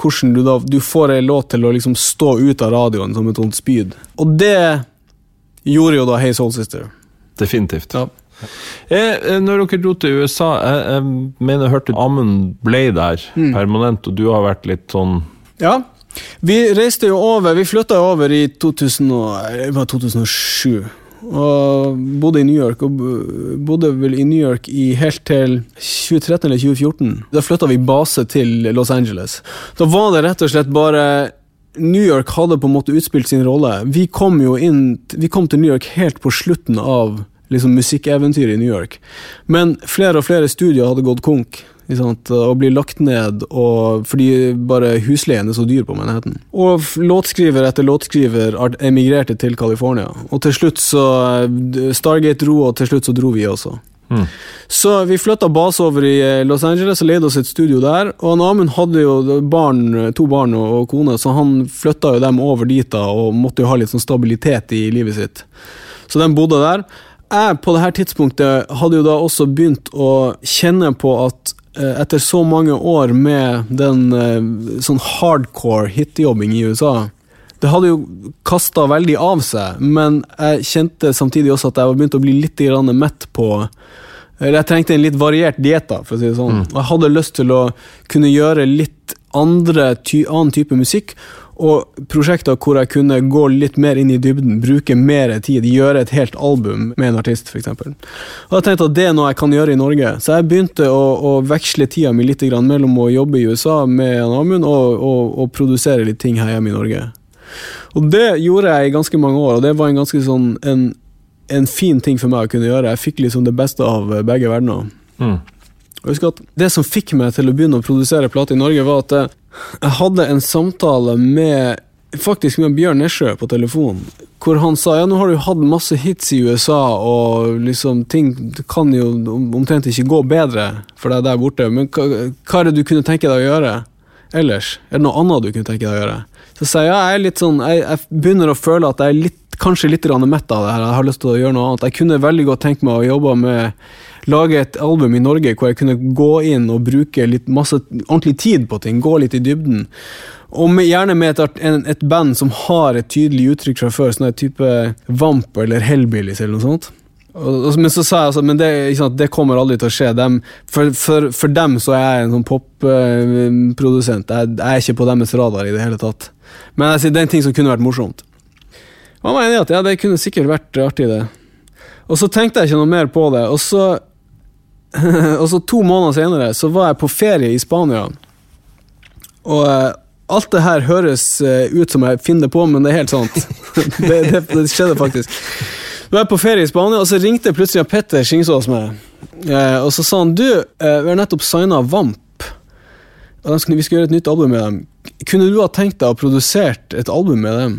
hvordan du da Du får ei låt til å liksom stå ut av radioen som et sånt spyd. Og det gjorde jo da Hey Soul Sister. Definitivt. Ja. Eh, eh, når dere dro til USA, jeg, jeg mener jeg hørte Amund ble der Mm. permanent, og du har vært litt sånn Ja. Vi reiste jo over Vi flytta over i 2000 og, 2007. Og bodde i New York. Og bodde vel i New York i helt til 2013 eller 2014. Da flytta vi base til Los Angeles. Da var det rett og slett bare New York hadde på en måte utspilt sin rolle. Vi kom jo inn Vi kom til New York helt på slutten av liksom musikkeventyret i New York. Men flere og flere studier hadde gått konk. Og blir lagt ned og, fordi bare husleien er så dyr på Manhattan. Og låtskriver etter låtskriver emigrerte til California. Og til slutt så Stargate dro, og til slutt så dro vi også. Mm. Så vi flytta base over i eh, Los Angeles og leide oss et studio der. Og Amund hadde jo barn, to barn og, og kone, så han flytta jo dem over dit da, og måtte jo ha litt sånn stabilitet i livet sitt. Så de bodde der. Jeg på det her tidspunktet hadde jo da også begynt å kjenne på at eh, etter så mange år med den eh, sånn hardcore hitjobbing i USA det hadde jo kasta veldig av seg, men jeg kjente samtidig også at jeg var begynt å bli litt mett på Eller jeg trengte en litt variert diett, for å si det sånn. Og jeg hadde lyst til å kunne gjøre litt andre ty annen type musikk, og prosjekter hvor jeg kunne gå litt mer inn i dybden, bruke mer tid, gjøre et helt album med en artist, f.eks. Og jeg tenkte at det er noe jeg kan gjøre i Norge, så jeg begynte å, å veksle tida mi litt grann mellom å jobbe i USA med Amund og, og, og produsere litt ting her hjemme i Norge. Og det gjorde jeg i ganske mange år, og det var en ganske sånn en en fin ting for meg å kunne gjøre. Jeg fikk liksom det beste av eh, begge verdener. Mm. Og husk at Det som fikk meg til å begynne å produsere plate i Norge, var at jeg, hadde en samtale med faktisk med Bjørn Nesjø på telefon, hvor han sa ja, nå har du hatt masse hits i USA, og liksom ting kan jo omtrent ikke gå bedre for deg der borte, men hva, hva er det du kunne tenke deg å gjøre ellers? Er det noe annet du kunne tenke deg å gjøre? Så sier jeg ja, jeg er litt sånn, jeg, jeg begynner å føle at jeg er litt, kanskje litt mett av det her, jeg har lyst til å gjøre noe annet. Jeg kunne veldig godt tenkt meg å jobbe med lage et album i Norge hvor jeg kunne gå inn og bruke litt masse ordentlig tid på ting, gå litt i dybden. Og med, gjerne med et, et, band som har et tydelig uttrykk fra før, sånn type Vamp eller Hellbillies eller noe sånt. Og, men så sa jeg altså, men det, sant, det, kommer aldri til å skje. Dem, for, for, for, dem så er jeg en sånn popprodusent. Uh, jeg, jeg, er ikke på deres radar i det hele tatt. Men jeg det er en ting som kunne vært morsomt. Og jeg i at ja, det kunne sikkert vært artig, det. Og så tenkte jeg ikke noe mer på det. Og så, (laughs) og så to måneder senere så var jeg på ferie i Spania. Og uh, alt det her høres uh, ut som jeg finner på, men det er helt sant. (laughs) det, det, det, skjedde faktisk. Vi var på ferie i Spania, og så ringte plutselig Petter Skingsås meg. Uh, og så sa han du, uh, vi har nettopp signa Vamp. Og skulle, vi skal gjøre et nytt album med dem. Kunne du ha tenkt deg å produsert et album med dem?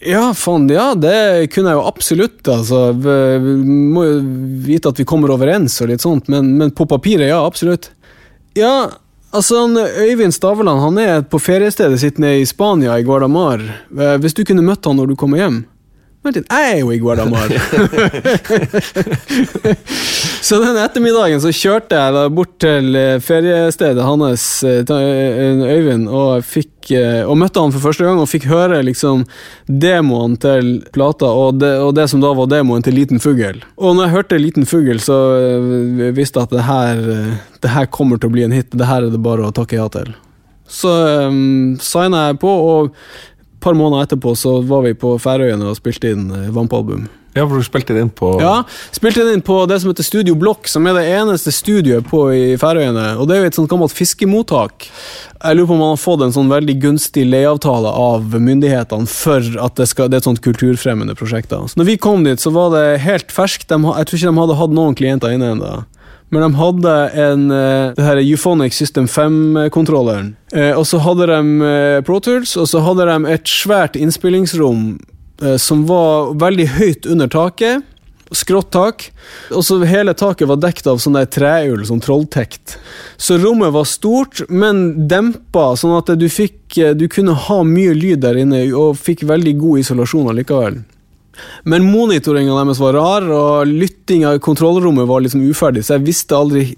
Ja, faen, ja, det kunne jeg jo absolutt. Altså. Vi må jo vite at vi kommer overens og litt sånt, men, men på papiret, ja, absolutt. Ja, Altså, Øyvind Staveland han er på feriestedet sitt nede i Spania, i Guardamar. Eh, hvis du kunne møtt han når du kommer hjem Litt, jeg er jo i Guardamar! (laughs) (laughs) så den ettermiddagen så kjørte jeg da bort til eh, feriestedet hans, eh, Øyvind, og, fikk, og møtte han for første gang og fikk høre liksom demoen til plata, og det, og det som da var demoen til Liten fugl. Og når jeg hørte Liten fugl, så visste jeg at det her, det her kommer til å bli en hit. Det her er det bare å takke ja til. Så um, signa jeg på, og par måneder etterpå så var vi på Færøyene og spilte inn eh, Vamp-album. Ja, for du spilte det inn på Ja, spilte det inn på det som heter Studio Blokk, som er det eneste studioet på i Færøyene. Og det er jo et sånt gammelt fiskemottak. Jeg lurer på om man har fått en sånn veldig gunstig leieavtale av myndighetene for at det, skal, det er et sånt kulturfremmende prosjekt. Så når vi kom dit, så var det helt ferskt. De, jeg tror ikke de hadde hatt noen klienter inne ennå. Men de hadde en eh, det her Euphonic System 5-kontrolleren. Eh, og så hadde de eh, Pro Tools, og så hadde de et svært innspillingsrom som var veldig høyt under taket. Skrått tak. Og så hele taket var dekt av sånn trehjul, sånn trolltekt. Så rommet var stort, men dempa, sånn at du fikk Du kunne ha mye lyd der inne, og fikk veldig god isolasjon allikevel. Men monitoringa deres var rar, og lyttinga i kontrollrommet var liksom uferdig, så jeg visste aldri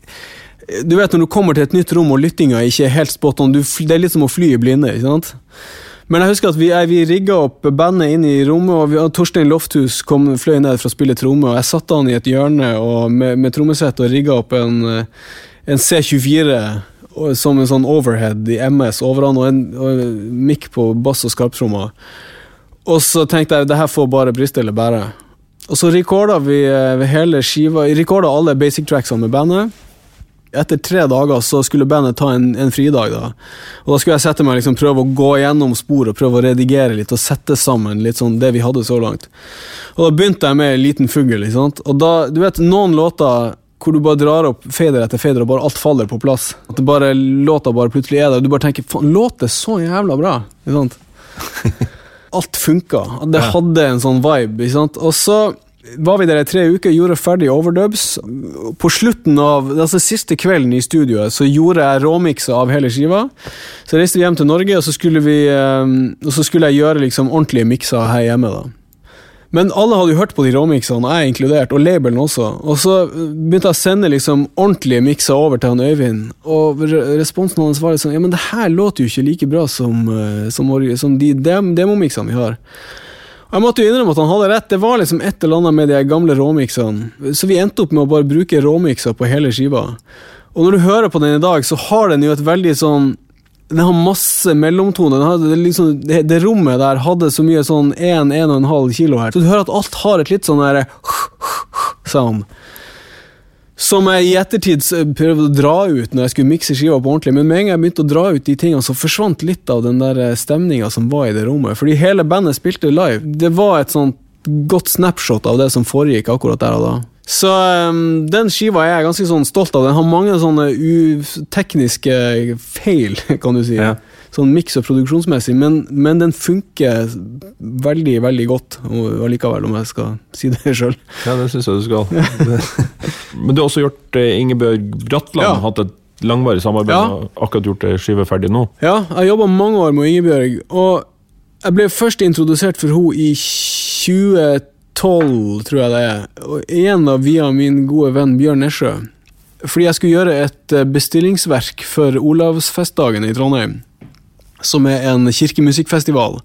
Du vet når du kommer til et nytt rom og lyttinga ikke er helt spot on, det er litt som å fly i blinde. ikke sant? Men jeg husker at vi, vi rigga opp bandet inn i rommet, og vi, Torstein Lofthus kom, fløy ned for å spille tromme, og jeg satte han i et hjørne med, med trommesett og rigga opp en, en C24 som en sånn overhead i MS over han, og en, og en mikk på bass og skarptrommer. Og så tenkte jeg det her får bare briste eller bære. Og så recorda vi eh, hele skiva Recorda alle basic tracksene med bandet. Etter tre dager så skulle bandet ta en, en fridag. da Og da skulle jeg sette meg liksom prøve å gå gjennom spor og prøve å redigere litt og sette sammen litt sånn det vi hadde så langt. Og da begynte jeg med Liten fugl. Og da, du vet, noen låter hvor du bare drar opp fader etter fader, og bare alt faller på plass. At det bare låta bare plutselig er der, og du bare tenker faen, låter så jævla bra! Ikke? (laughs) alt funka. Det hadde en sånn vibe. ikke sant? Og så var vi der i tre uker, gjorde ferdig overdubs. På slutten av, altså Siste kvelden i studioet så gjorde jeg råmikser av hele skiva. Så reiste vi hjem til Norge, og så skulle, vi, eh, og så skulle jeg gjøre liksom ordentlige mikser her hjemme. da. Men alle hadde jo hørt på de råmiksene, jeg inkludert, og labelen også. Og så begynte jeg å sende liksom ordentlige mikser over til han Øyvind, og responsen hans var liksom Ja, men det her låter jo ikke like bra som, eh, som, som de dem, demomiksene vi har. Og Jeg måtte jo innrømme at han hadde rett. Det var liksom et eller annet med de gamle råmiksene. Så vi endte opp med å bare bruke råmikser på hele skiva. Og når du hører på den i dag, så har den jo et veldig sånn den har masse mellomtoner. Det, liksom, det, det, rommet der hadde så mye sånn 1-1,5 kilo her. Så du hører at alt har et litt sånn der (laughs) sound. Som jeg i ettertid prøvde å dra ut når jeg skulle mikse skiva på ordentlig. Men med en gang jeg begynte å dra ut de tingene, så forsvant litt av den der eh, stemninga som var i det rommet. Fordi hele bandet spilte live. Det var et sånt godt snapshot av det som foregikk akkurat der og da. Så um, den skiva er jeg ganske sånn stolt av. Den har mange sånne tekniske feil, (laughs) kan du si. Ja. Sånn miks- og produksjonsmessig, men, men, den funker veldig, veldig godt allikevel, om jeg skal (laughs) si det sjøl. Ja, det syns jeg du skal. (laughs) men du har også gjort eh, Ingebjørg Bratland, Ja. hatt et langvarig samarbeid, Ja. og akkurat gjort ei skive ferdig nå. Ja, jeg jobba mange år med Ingebjørg, og jeg ble først introdusert for henne i 2012, tror jeg det er. Og igjen da via min gode venn Bjørn Nesjø. Fordi jeg skulle gjøre et eh, bestillingsverk for Olavsfestdagen i Trondheim. Som er en kirkemusikkfestival.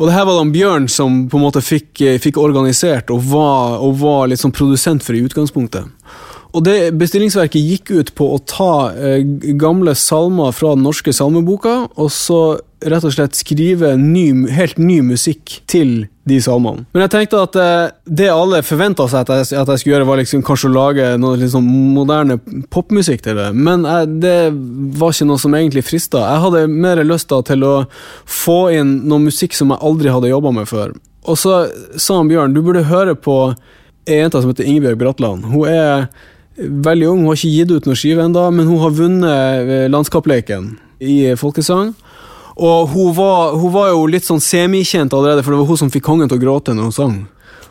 Og det her var da Bjørn som på en måte fikk, eh, fikk organisert og var, og var litt sånn produsent for i utgangspunktet. Og det bestillingsverket gikk ut på å ta eh, gamle salmer fra den norske salmeboka, og så rett og slett skrive ny, helt ny musikk til de salmene. Men jeg tenkte at eh, det alle forventa seg at jeg, at jeg skulle gjøre, var liksom kanskje å lage noe liksom moderne popmusikk til det. Men jeg, det var ikke noe som egentlig frista. Jeg hadde mer lyst til å få inn noe musikk som jeg aldri hadde jobba med før. Og så sa han Bjørn, du burde høre på ei jente som heter Ingebjørg Bratland. Hun er veldig ung, hun har ikke gitt ut noen skive ennå, men hun har vunnet eh, landskapsleken i folkesang. Og hun var, hun var jo litt sånn semikjent allerede, for det var hun som fikk kongen til å gråte når hun sang.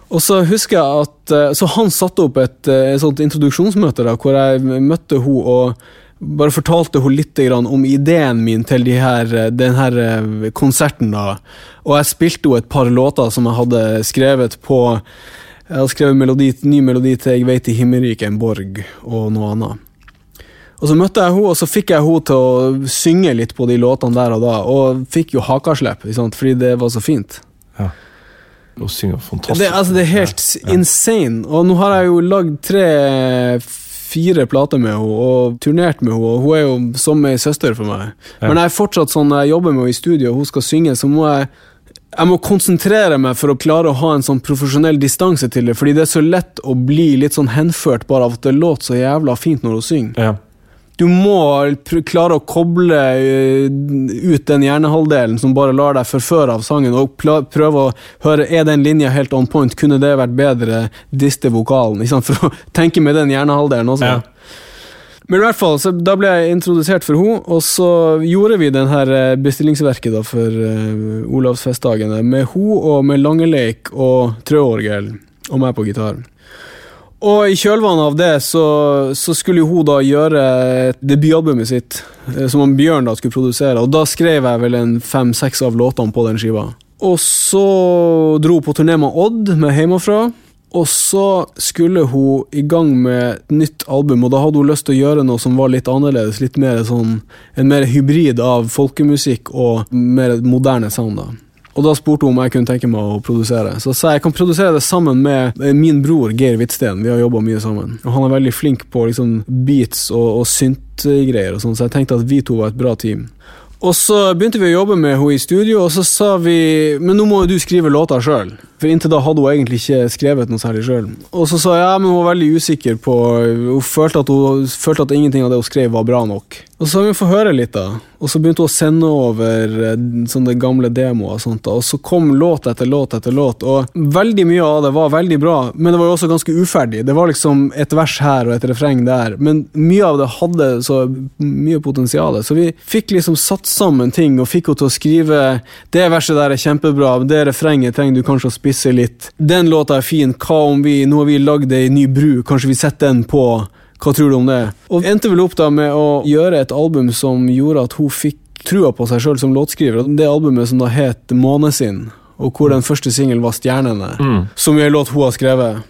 Og så husker jeg at eh, Så han satte opp et, eh, et sånt introduksjonsmøte da, hvor jeg møtte hun og bare fortalte hun litt om ideen min til de her, eh, den her konserten. da. Og jeg spilte henne et par låter som jeg hadde skrevet på Jeg hadde skrevet melodi, ny melodi til 'Jeg veit i himmelriket en borg' og noe annet. Og Så møtte jeg henne, og så fikk jeg henne til å synge litt på de låtene der og da, og fikk jo hakaslepp, fordi det var så fint. Ja. Hun synger fantastisk. Det, altså, det er helt insane. Og nå har jeg jo lagd tre-fire plater med henne og turnert med henne, og hun er jo som ei søster for meg. Ja. Men jeg er fortsatt sånn når jeg jobber med henne i studio, og hun skal synge, så må jeg jeg må konsentrere meg for å klare å ha en sånn profesjonell distanse til det, fordi det er så lett å bli litt sånn henført bare av at det låter så jævla fint når hun synger. Ja. Du må klare å koble eh, ut den hjernehalvdelen som bare lar deg forføre av sangen, og prøve å høre er den linja helt on point, kunne det vært bedre, diste vokalen, for å tenke med den hjernehalvdelen også. Ja. Men i hvert fall, så da ble jeg introdusert for henne, og så gjorde vi den her eh, bestillingsverket da for uh, Olavsfestdagene med henne og med Langeleik og trøorgel og meg på gitar. Og i kjølvannet av det så, så skulle hun da gjøre debutalbumet sitt, eh, som Bjørn da skulle produsere, og da skrev jeg vel en fem-seks av låtene på den skiva. Og så dro hun på turné med Odd, med Hjemmefra. Og så skulle hun i gang med et nytt album, og da hadde hun lyst til å gjøre noe som var litt annerledes. Litt mer sånn, En mer hybrid av folkemusikk og mer moderne sound. da. Og da spurte hun om jeg kunne tenke meg å produsere. Så sa jeg jeg kan produsere det sammen med min bror Geir Hvitsten. Vi har jobba mye sammen. Og han er veldig flink på liksom beats og, og synt-greier, og sånn, så jeg tenkte at vi to var et bra team. Og så begynte vi å jobbe med henne i studio, og så sa vi Men nå må jo du skrive låter sjøl. For inntil da hadde hun egentlig ikke skrevet noe særlig sjøl. Og så sa jeg ja, men hun var veldig usikker på Hun følte at, hun, følte at ingenting av det hun skrev, var bra nok. Og så har vi fått høre litt, da. Og så begynte hun å sende over eh, sånne gamle demoer og sånt. da. Og så kom låt etter låt etter låt, og veldig mye av det var veldig bra, men det var jo også ganske uferdig. Det var liksom et vers her og et refreng der, men mye av det hadde så mye potensial. Så vi fikk liksom satt sammen ting og fikk henne til å skrive det verset der er kjempebra, det refrenget trenger du kanskje å spisse litt. Den låta er fin, hva om vi Nå har vi lagd ei ny bru, kanskje vi setter den på? Hva tror du om det? Og endte vel opp da med å gjøre et album som gjorde at hun fikk trua på seg sjøl som låtskriver. Det albumet som da het Månesinn, og hvor den første singelen var Stjernene, Mm. som er en låt hun har skrevet.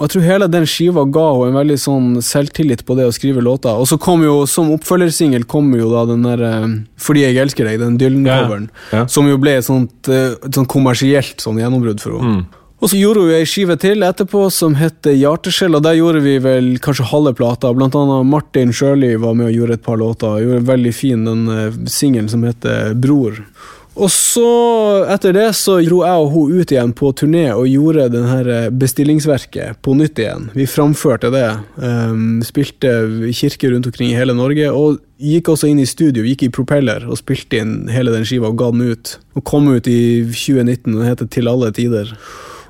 Og jeg tror hele den skiva ga henne en veldig sånn selvtillit på det å skrive låter. Og så kom jo, som oppfølgersingel, kom jo da den der eh, Fordi jeg elsker deg, den Dylan-coveren. Ja. Som jo ble et sånt, eh, et sånt kommersielt sånn gjennombrudd for henne. Mm. Og så gjorde hun ei skive til etterpå som heter Hjarteskjell, og der gjorde vi vel kanskje halve plata. Blant annet Martin Sjøli var med og gjorde et par låter. Gjorde veldig fin den uh, singelen som heter Bror. Og så, etter det, så dro jeg og hun ut igjen på turné og gjorde den her eh, bestillingsverket på nytt igjen. Vi framførte det. Um, spilte i kirker rundt omkring i hele Norge, og gikk også inn i studio, gikk i Propeller og spilte inn hele den skiva og ga den ut. Og kom ut i 2019, og den heter Til alle tider.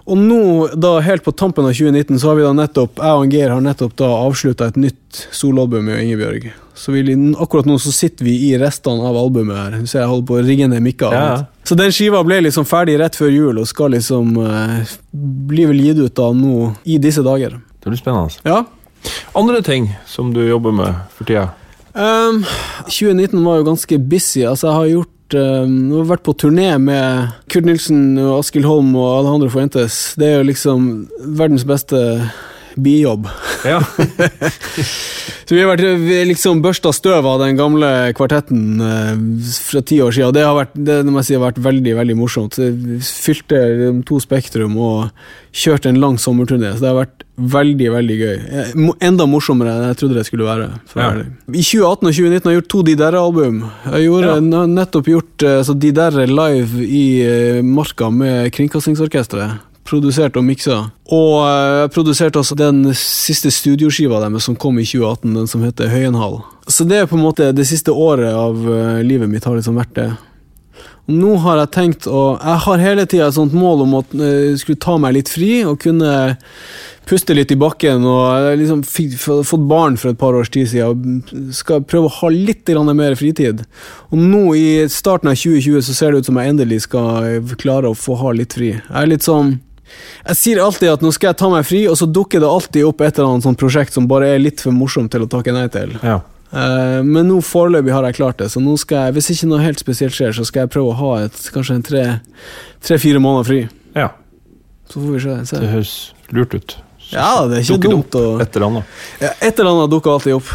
Og nå, da helt på tampen av 2019, så har vi da nettopp jeg og Geir har nettopp da avslutta et nytt soloalbum med Ingebjørg. Så vi, akkurat nå så sitter vi i restene av albumet her. Så jeg holder på å rigge ned mikker. Ja. Så den skiva ble liksom ferdig rett før jul, og skal liksom eh, bli vel gitt ut da nå i disse dager. Det blir spennende. Ja. Andre ting som du jobber med for tida? Um, 2019 var jo ganske busy. Altså, jeg har gjort jeg har vært på turné med Kurt Nilsen, og Askild Holm og Alejandro Fuentes. Det er jo liksom verdens beste bijobb. Ja. (laughs) Så vi har vært vi liksom børsta støv av den gamle kvartetten eh, fra ti år siden. Det har vært, det må jeg si har vært veldig veldig morsomt. Så Vi fylte liksom to Spektrum og kjørte en lang sommerturné. Så det har vært veldig veldig gøy. Eh, Enda morsommere enn jeg trodde det skulle være. Ja. I 2018 og 2019 har jeg gjort to De Derre-album. Jeg gjorde, Ja. har nettopp gjort eh, så De Derre live i eh, Marka med Kringkastingsorkesteret. Produsert og miksa. Og eh, jeg produserte også den siste studioskiva deres som kom i 2018, den som heter Høyenhall. Så det er på en måte det siste året av eh, livet mitt har liksom vært det. Og nå har jeg tenkt å Jeg har hele tida et sånt mål om å eh, skulle ta meg litt fri og kunne puste litt i bakken. Og liksom fått barn for et par års tid siden og skal prøve å ha litt mer fritid. Og nå i starten av 2020 så ser det ut som jeg endelig skal klare å få ha litt fri. Jeg er litt sånn jeg sier alltid at nå skal jeg ta meg fri, og så dukker det alltid opp et eller annet sånt prosjekt som bare er litt for morsomt til å takke nei til. ja. Uh, men nå foreløpig har jeg klart det, så nå skal jeg, hvis ikke noe helt spesielt skjer, så skal jeg prøve å ha et, kanskje en tre-fire måneder fri. ja. Så får vi se. Det høres lurt ut. Ja, det er ikke Dukker det dumt Et eller annet. ja, Et eller annet dukker alltid opp.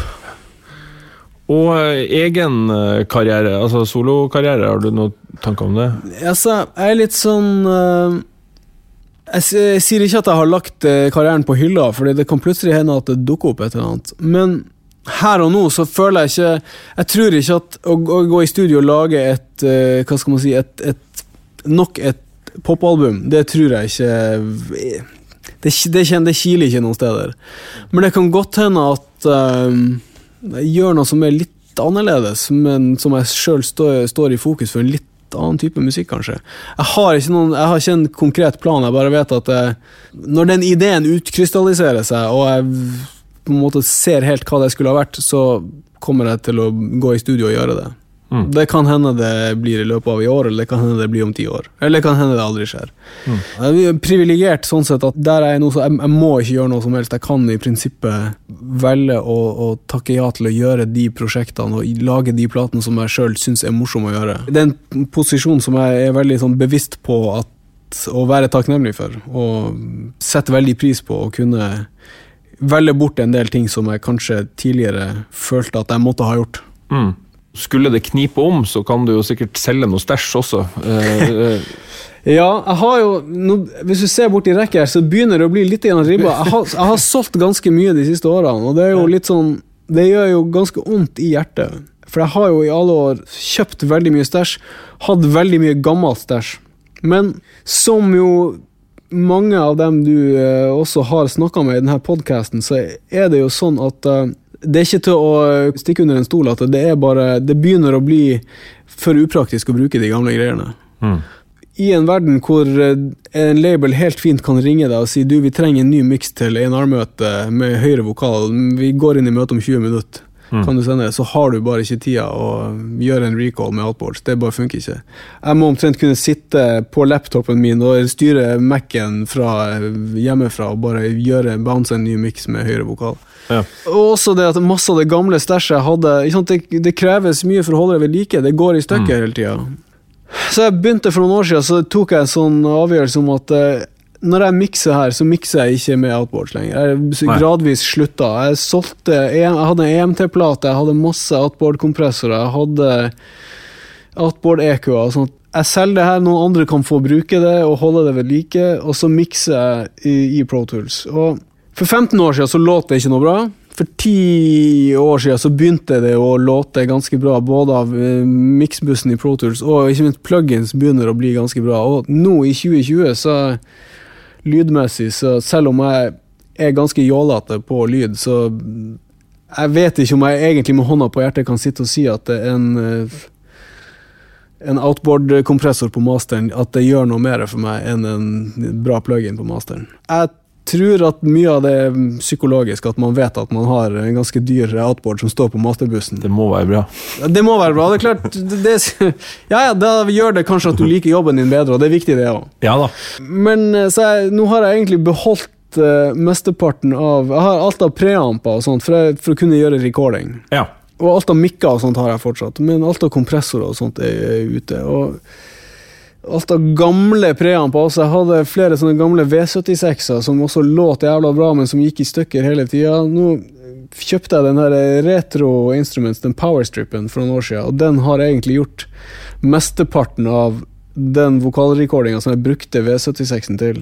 Og eh, egen eh, karriere, altså solokarriere, har du noen tanker om det? Altså, jeg er litt sånn jeg, sier ikke at jeg har lagt eh, karrieren på hylla, for det kan plutselig hende at det dukker opp et eller annet. Men her og nå så føler jeg ikke Jeg tror ikke at å, gå i studio og lage et eh, Hva skal man si et, et, Nok et popalbum, det tror jeg ikke Det, det, kjen- det kiler ikke noen steder. Men det kan godt hende at um, jeg gjør noe som er litt annerledes, men som jeg sjøl står, står i fokus for en litt annen type musikk, kanskje. Jeg har ikke noen, jeg har ikke en konkret plan, jeg bare vet at jeg, når den ideen utkrystalliserer seg, og jeg på en måte ser helt hva det skulle ha vært, så kommer jeg til å gå i studio og gjøre det. Mm. Det kan hende det blir i løpet av i år, eller det kan hende det blir om ti år. Eller det kan hende det aldri skjer. Mm. Jeg er privilegert sånn sett at der er jeg nå, så jeg, jeg må ikke gjøre noe som helst. Jeg kan i prinsippet velge å, å takke ja til å gjøre de prosjektene og lage de platene som jeg sjøl syns er morsomme å gjøre. Det er en posisjon som jeg er veldig sånn bevisst på at å være takknemlig for, og setter veldig pris på å kunne velge bort en del ting som jeg kanskje tidligere følte at jeg måtte ha gjort. Mm. Skulle det knipe om, så kan du jo sikkert selge noe stæsj også. Eh, eh, (laughs) Ja, jeg har jo nå, Hvis du ser borti i rekka her, så begynner det å bli litt igjen ribba. Jeg har, jeg har solgt ganske mye de siste årene, og det er jo litt sånn Det gjør jo ganske vondt i hjertet. For jeg har jo i alle år kjøpt veldig mye stæsj, hatt veldig mye gammelt stæsj. Men som jo mange av dem du eh, også har snakka med i denne podkasten, så er det jo sånn at det er ikke til å stikke under en stol at det er bare Det begynner å bli for upraktisk å bruke de gamle greiene. mm. I en verden hvor eh, en label helt fint kan ringe deg og si du, vi trenger en ny miks til A&R-møte med høyere vokal, vi går inn i møte om 20 minutter, Mm. kan du sende så har du bare ikke tida å gjøre en recall med outboards. Det bare funker ikke. Jeg må omtrent kunne sitte på laptopen min og styre Mac-en fra hjemmefra og bare gjøre bounce en ny miks med høyere vokal. Ja. Og også det at masse av det gamle stæsjet hadde det, det kreves mye for å holde det ved like. Det går i stykker hele tida. Så jeg begynte for noen år siden, så tok jeg en sånn avgjørelse om at eh, når jeg mikser her, så mikser jeg ikke med outboards lenger. Jeg gradvis slutta. Jeg solgte Jeg hadde EMT-plate, jeg hadde masse outboard-kompressorer, jeg hadde outboard-EQ-er. Sånn jeg selger det her, noen andre kan få bruke det og holde det ved like, og så mikser jeg i, i Pro Tools. Og for 15 år siden så låt det ikke noe bra. For 10 år siden så begynte det å låte ganske bra, både av eh, miksbussen i Pro Tools og ikke minst plugins begynner å bli ganske bra. Og nå i 2020 så lydmessig, så selv om jeg er ganske jålete på lyd, så jeg vet ikke om jeg egentlig med hånda på hjertet kan sitte og si at det er en eh, en outboard-kompressor på masteren at det gjør noe mer for meg enn en bra plug-in på masteren. Jeg tror at mye av det er psykologisk, at man vet at man har en ganske dyr outboard som står på masterbussen. Det må være bra. Det må være bra. Det er klart det, det, (laughs) Ja, ja, da gjør det kanskje at du liker jobben din bedre, og det er viktig, det òg. Ja da. Men eh, så jeg, nå har jeg egentlig beholdt uh, mesteparten av Jeg har alt av preamper og sånt for, jeg, for å kunne gjøre recording. Ja. Og alt av mikker og sånt har jeg fortsatt, men alt av kompressorer og sånt er, er ute. Og alt av gamle preamper også. Jeg hadde flere sånne gamle V76-er som også låt jævla bra, men som gikk i stykker hele tida. Nå kjøpte jeg den her retro instruments, den powerstripen, for noen år siden, og den har egentlig gjort mesteparten av den vokalrekordinga som jeg brukte V76-en til.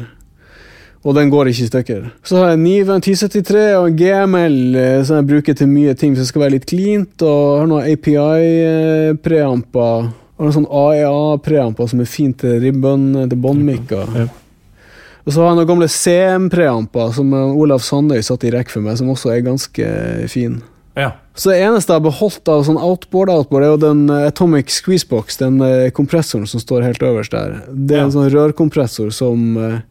Og den går ikke i stykker. Så har jeg Niven Nive, en 1073 og en GML eh, som jeg bruker til mye ting som skal være litt cleant, og har noen API-preamper. Og noen sånn AEA-preamper som er fint til ribbon, til båndmikker. Ja. Og så har jeg noen gamle CM-preamper som eh, Olav Sandøy satt i rekk for meg, som også er ganske fin. ja. Så det eneste jeg har beholdt av sånn outboard-outboard, er jo den eh, Atomic Squeezebox, den eh, kompressoren som står helt øverst der. Det er en sånn rørkompressor som eh,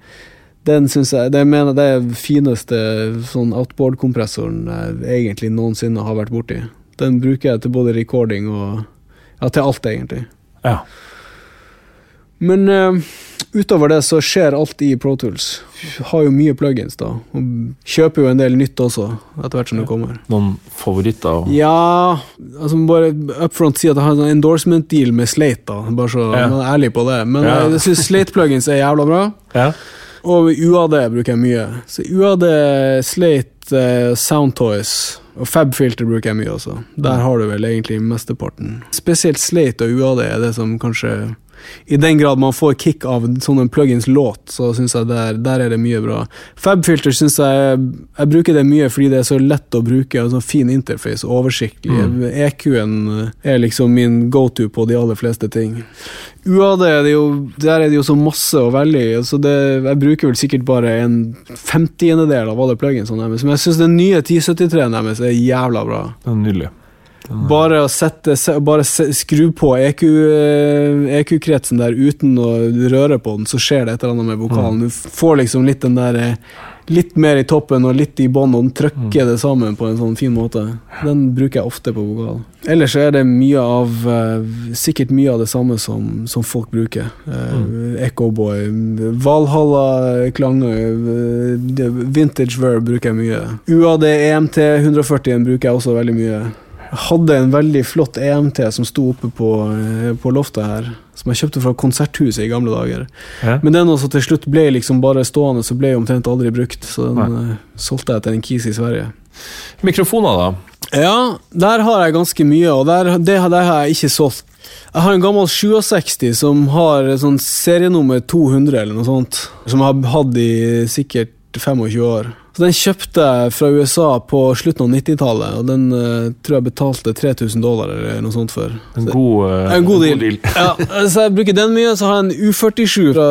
Den syns jeg Det mener det er den fineste sånn outboard-kompressoren jeg egentlig noensinne har vært borti. Den bruker jeg til både recording og Ja, til alt, egentlig. Ja. Men uh, utover det så skjer alt i Pro Tools. Har jo mye plugins, da. Og kjøper jo en del nytt også, etter hvert som det kommer. Noen favoritter? Ja altså Bare up front si at jeg har en sånn endorsement deal med Slate, da. Bare så Ja. man er ærlig på det. Men Ja. jeg syns Slate-plugins er jævla bra. Ja. Og UAD bruker jeg mye. Så UAD, Slate, uh, Soundtoys og Fabfilter bruker jeg mye også. Der har du vel egentlig mesteparten. Spesielt Slate og UAD er det som kanskje I den grad man får kick av sånn plugins låt, så syns jeg der, der er det mye bra. Fabfilter syns jeg Jeg bruker det mye fordi det er så lett å bruke, altså så fin interface oversiktlig. oversiktlig. EQ-en er liksom min go to på de aller fleste ting. UAD er det jo, der er det jo så masse å velge i. så det- Jeg bruker vel sikkert bare en femtiendedel av alle pluginsene deres. Men jeg syns den nye 1073-en deres er jævla bra. Det er nydelig. Bare å sette, bare skru på EQ-kretsen EQ-kretsen der uten å røre på den, så skjer det et eller annet med vokalen. Du får liksom litt den der eh, Litt mer i toppen og litt i bånn, og den trykker det sammen på en sånn fin måte. Den bruker jeg ofte på vokal. Ellers så er det mye av eh, Sikkert mye av det samme som, som folk bruker. Uh, Echoboy, Valhalla-klanger, eh, Vintage Verb bruker jeg mye. UAD EMT 140 bruker jeg også veldig mye. Hadde en veldig flott EMT som sto oppe på, eh, på loftet her, som jeg kjøpte fra Konserthuset i gamle dager. Ja. Men den også til slutt ble liksom bare stående, så ble jeg omtrent aldri brukt. Så den Nei. solgte jeg til en kis i Sverige. Mikrofoner, da? Ja, der har jeg ganske mye, og der, det, der har jeg ikke solgt. Jeg har en gammel 67 som har sånn serienummer 200 eller noe sånt, som jeg har hatt i sikkert 25 år. Så Den kjøpte jeg fra USA på slutten av 90-tallet, og den uh, tror jeg betalte 3000 dollar eller noe sånt for. En god, uh, En god deal. ja, så jeg bruker den mye. Så har jeg en U47 fra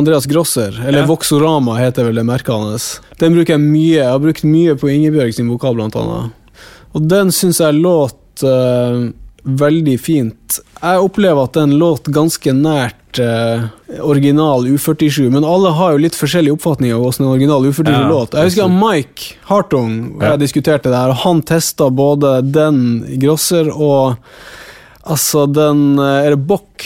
Andreas Grosser, eller Ja. Voxorama heter vel det merket hans. Den bruker jeg mye. Jeg har brukt mye på Ingebjørg sin vokal, blant annet. Og den syns jeg låt eh, veldig fint. Jeg opplever at den låt ganske nært eh, original U47, men alle har jo litt forskjellige oppfatninger av hvordan en original U47 Ja, låt. Jeg husker Mike Hartung og Ja. jeg diskuterte det her, og han testa både den Grosser og Altså, den eh, Er det Bock?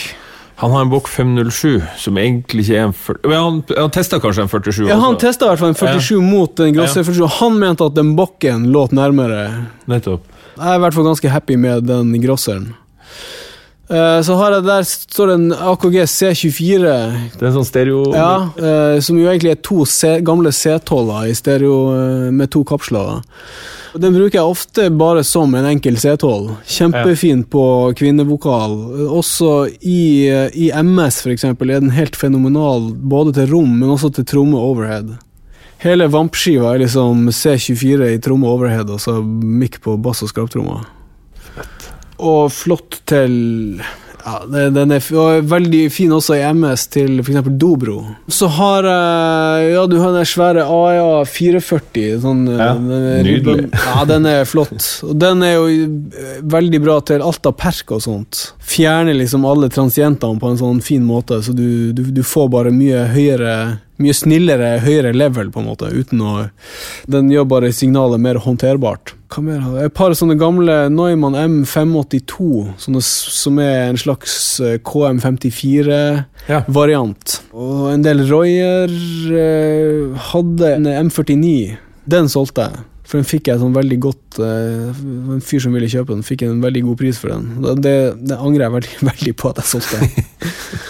Han har en Bock 507, som egentlig ikke er en 40... Men han, han testa kanskje en 47 Ja, han testa i hvert fall en 47 mot den Grosser 47, og han mente at den Bocken låt nærmere. Nettopp. Jeg er i hvert fall ganske happy med den Grosseren. Eh, Så har jeg der står det en AKG C24, Det er en sånn stereo... ja, eh, som jo egentlig er to C, gamle C12-er i stereo eh, med to kapsler. Den bruker jeg ofte bare som en enkel C12. Kjempefin på kvinnevokal. Også i, i MS for eksempel, er den helt fenomenal både til rom, men også til tromme overhead. Hele vampskiva er liksom C24 i tromme overhead, og så mikk på bass og skraptrommer. Og flott til Ja, Den er veldig fin også i MS til f.eks. Dobro. Så har jeg Ja, du har den svære AEA 440. Sånn, eh, Ja, den er- nydelig. Ja, den er flott. Og den er jo veldig bra til alt av perk og sånt. Fjerner liksom alle transientene på en sånn fin måte, så du, du, du får bare mye høyere mye snillere, høyere level, på en måte, uten å Den gjør bare signalet mer håndterbart. Hva mer har? Et par sånne gamle Neumann M582, sånne, som er en slags eh, KM54-variant. Ja. Og en del Royer eh, hadde en M49. Den solgte jeg. For den fikk jeg sånn veldig godt eh, En fyr som ville kjøpe den, fikk en veldig god pris for den. Det, det, det angrer jeg veldig, (laughs) veldig på at jeg solgte. (laughs)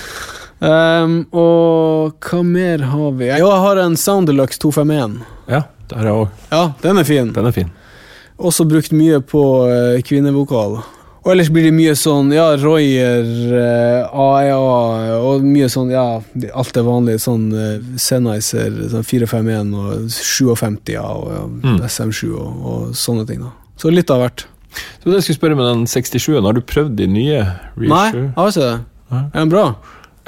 um, og hva mer har vi? Jo, jeg har en Sound Deluxe 251. Ja, det har jeg òg. Ja, den er fin. Den er fin. Også brukt mye på uh, kvinnevokal. Og ellers blir det mye sånn, ja, Royer, uh, AEA og mye sånn, ja, alt det vanlige. Sånn uh, Sennheiser sånn 451 og 57 ja, og ja, Mm. SM7 og, og sånne ting. da. Så litt av hvert. Så det jeg skulle spørre med den 67-en, har du prøvd de nye Nei, jeg har ikke det. Er den bra?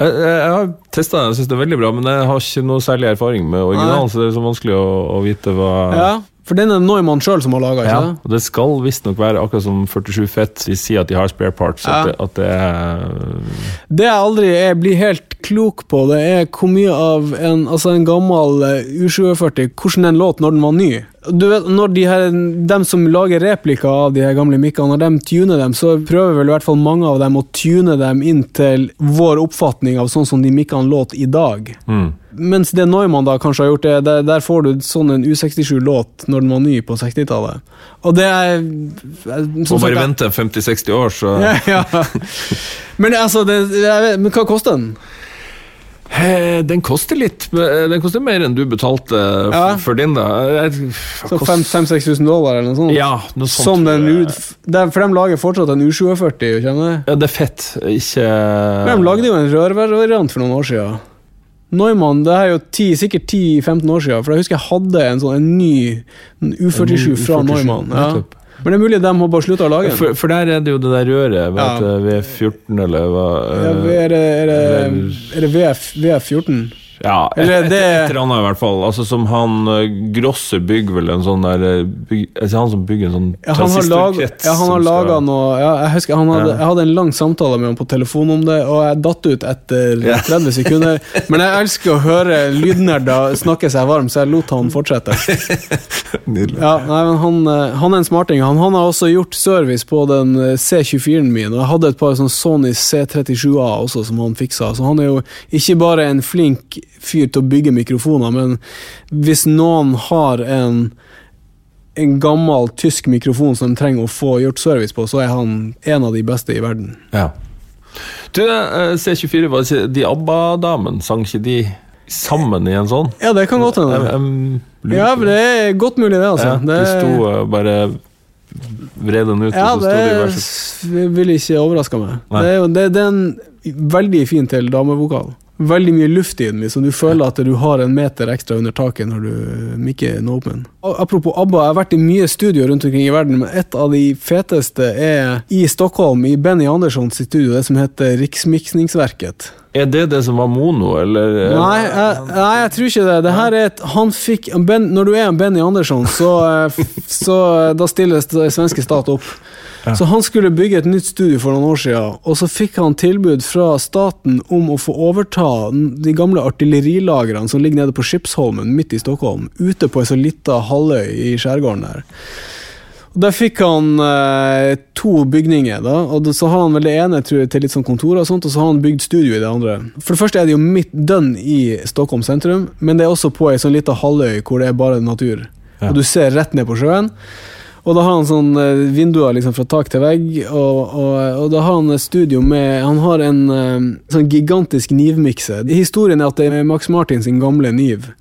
Jeg, jeg, jeg har testa den, jeg syns det er veldig bra, men jeg har ikke noe særlig erfaring med originalen, så det er så vanskelig å, å vite hva Ja, for den er Neumann sjøl som har laga, Ja, og Det skal visstnok være akkurat som 47 Fett. De sier at de har spare parts. Ja. At, det, at det er Det jeg aldri er, blir helt klok på, det er hvor mye av en, altså en gammel eh, U47 Hvordan den låt når den var ny. Du vet, når de her, dem som lager replikker av de her gamle mikkene, når de tuner dem, så prøver vel i hvert fall mange av dem å tune dem inn til vår oppfatning av sånn som de mikkene låt i dag. mm. Mens det Neumann da kanskje har gjort, det, der, der får du sånn en U67-låt når den var ny på 60-tallet. Og det er Må bare vente 50-60 år, så ja, ja. (laughs) Men altså, det, men hva koster den? Den koster litt. Den koster mer enn du betalte Ja. for din, da. Jeg- Så kost- 5000-6000 dollar eller noe sånt? Ja, noe sånt. Som den, de- for de lager fortsatt en U47, kjenner du? Ja, det er fett, ikke De lagde jo en rørvariant for noen år siden. Neumann, det er jo 10, sikkert 10-15 år siden, for jeg husker jeg hadde en sånn en ny U47 fra Neumann. Ja. Men det er mulig de har bare slutta å lage den. For, for der er det jo det der røret, Ja. vet du, V14 eller hva Ja, eh, er det, er det, er det VF, VF14? Ja, et, Eller et, det- et eller annet i hvert fall. Altså Som han eh, Grosser bygger vel en sånn der eh, byg, altså Han som bygger en sånn Ja, han har lag- ja, han har laga noe ja, Jeg husker han hadde, jeg hadde en lang samtale med ham på telefon om det, og jeg datt ut etter (laughs) Ja. 30 sekunder. Men jeg elsker å høre lydnerder snakke seg varm, så jeg lot han fortsette. (laughs) Nydelig. Ja, nei, men han, eh, han er en smarting. Han, han har også gjort service på den eh, C24-en min, og jeg hadde et par sånn Sony C37A også som han fiksa. Så han er jo ikke bare en flink fyr til å bygge mikrofoner, men hvis noen har en en gammel tysk mikrofon som de trenger å få gjort service på, så er han en av de beste i verden. Ja. Du, eh, C24, var ikke de ABBA-damene, sang ikke de sammen i en sånn? Ja, det kan godt hende. Ja, det er godt mulig, det, altså. Ja, det, de sto eh, bare vred den ut, ja, og så sto det de i verset. Det vil ikke overraske meg. Det det, det er en veldig fin til damevokal. Veldig mye luft i den, så du føler at du har en meter ekstra under taket når du mikker den åpen. Apropos ABBA, jeg har vært i mye studio rundt omkring i verden, men et av de feteste er i Stockholm, i Benny Anderssons studio, det som heter Riksmiksningsverket. Er det det som var mono, eller? Nei, jeg, nei, jeg tror ikke det. det her er et, han fikk, ben, når du er en Benny Andersson, så, eh, så eh, da stilles det svenske stat opp. Ja. Så han skulle bygge et nytt studio for noen år siden, og så fikk han tilbud fra staten om å få overta de gamle artillerilagrene som ligger nede på Skipsholmen midt i Stockholm, ute på ei så lita halvøy i skjærgården der. Og Der fikk han eh, to bygninger, da, og så har han vel det ene tror jeg, til litt sånn kontor, og sånt, og så har han bygd studio i det andre. For det første er det jo midt dønn i Stockholm sentrum, men det er også på ei sånn lita halvøy hvor det er bare natur. Ja. Og du ser rett ned på sjøen. Og da har han sånn eh, vinduer liksom fra tak til vegg, og, og, og da har han studio med Han har en eh, sånn gigantisk Niv-mikse. Historien er at det er Max Martin sin gamle Niv.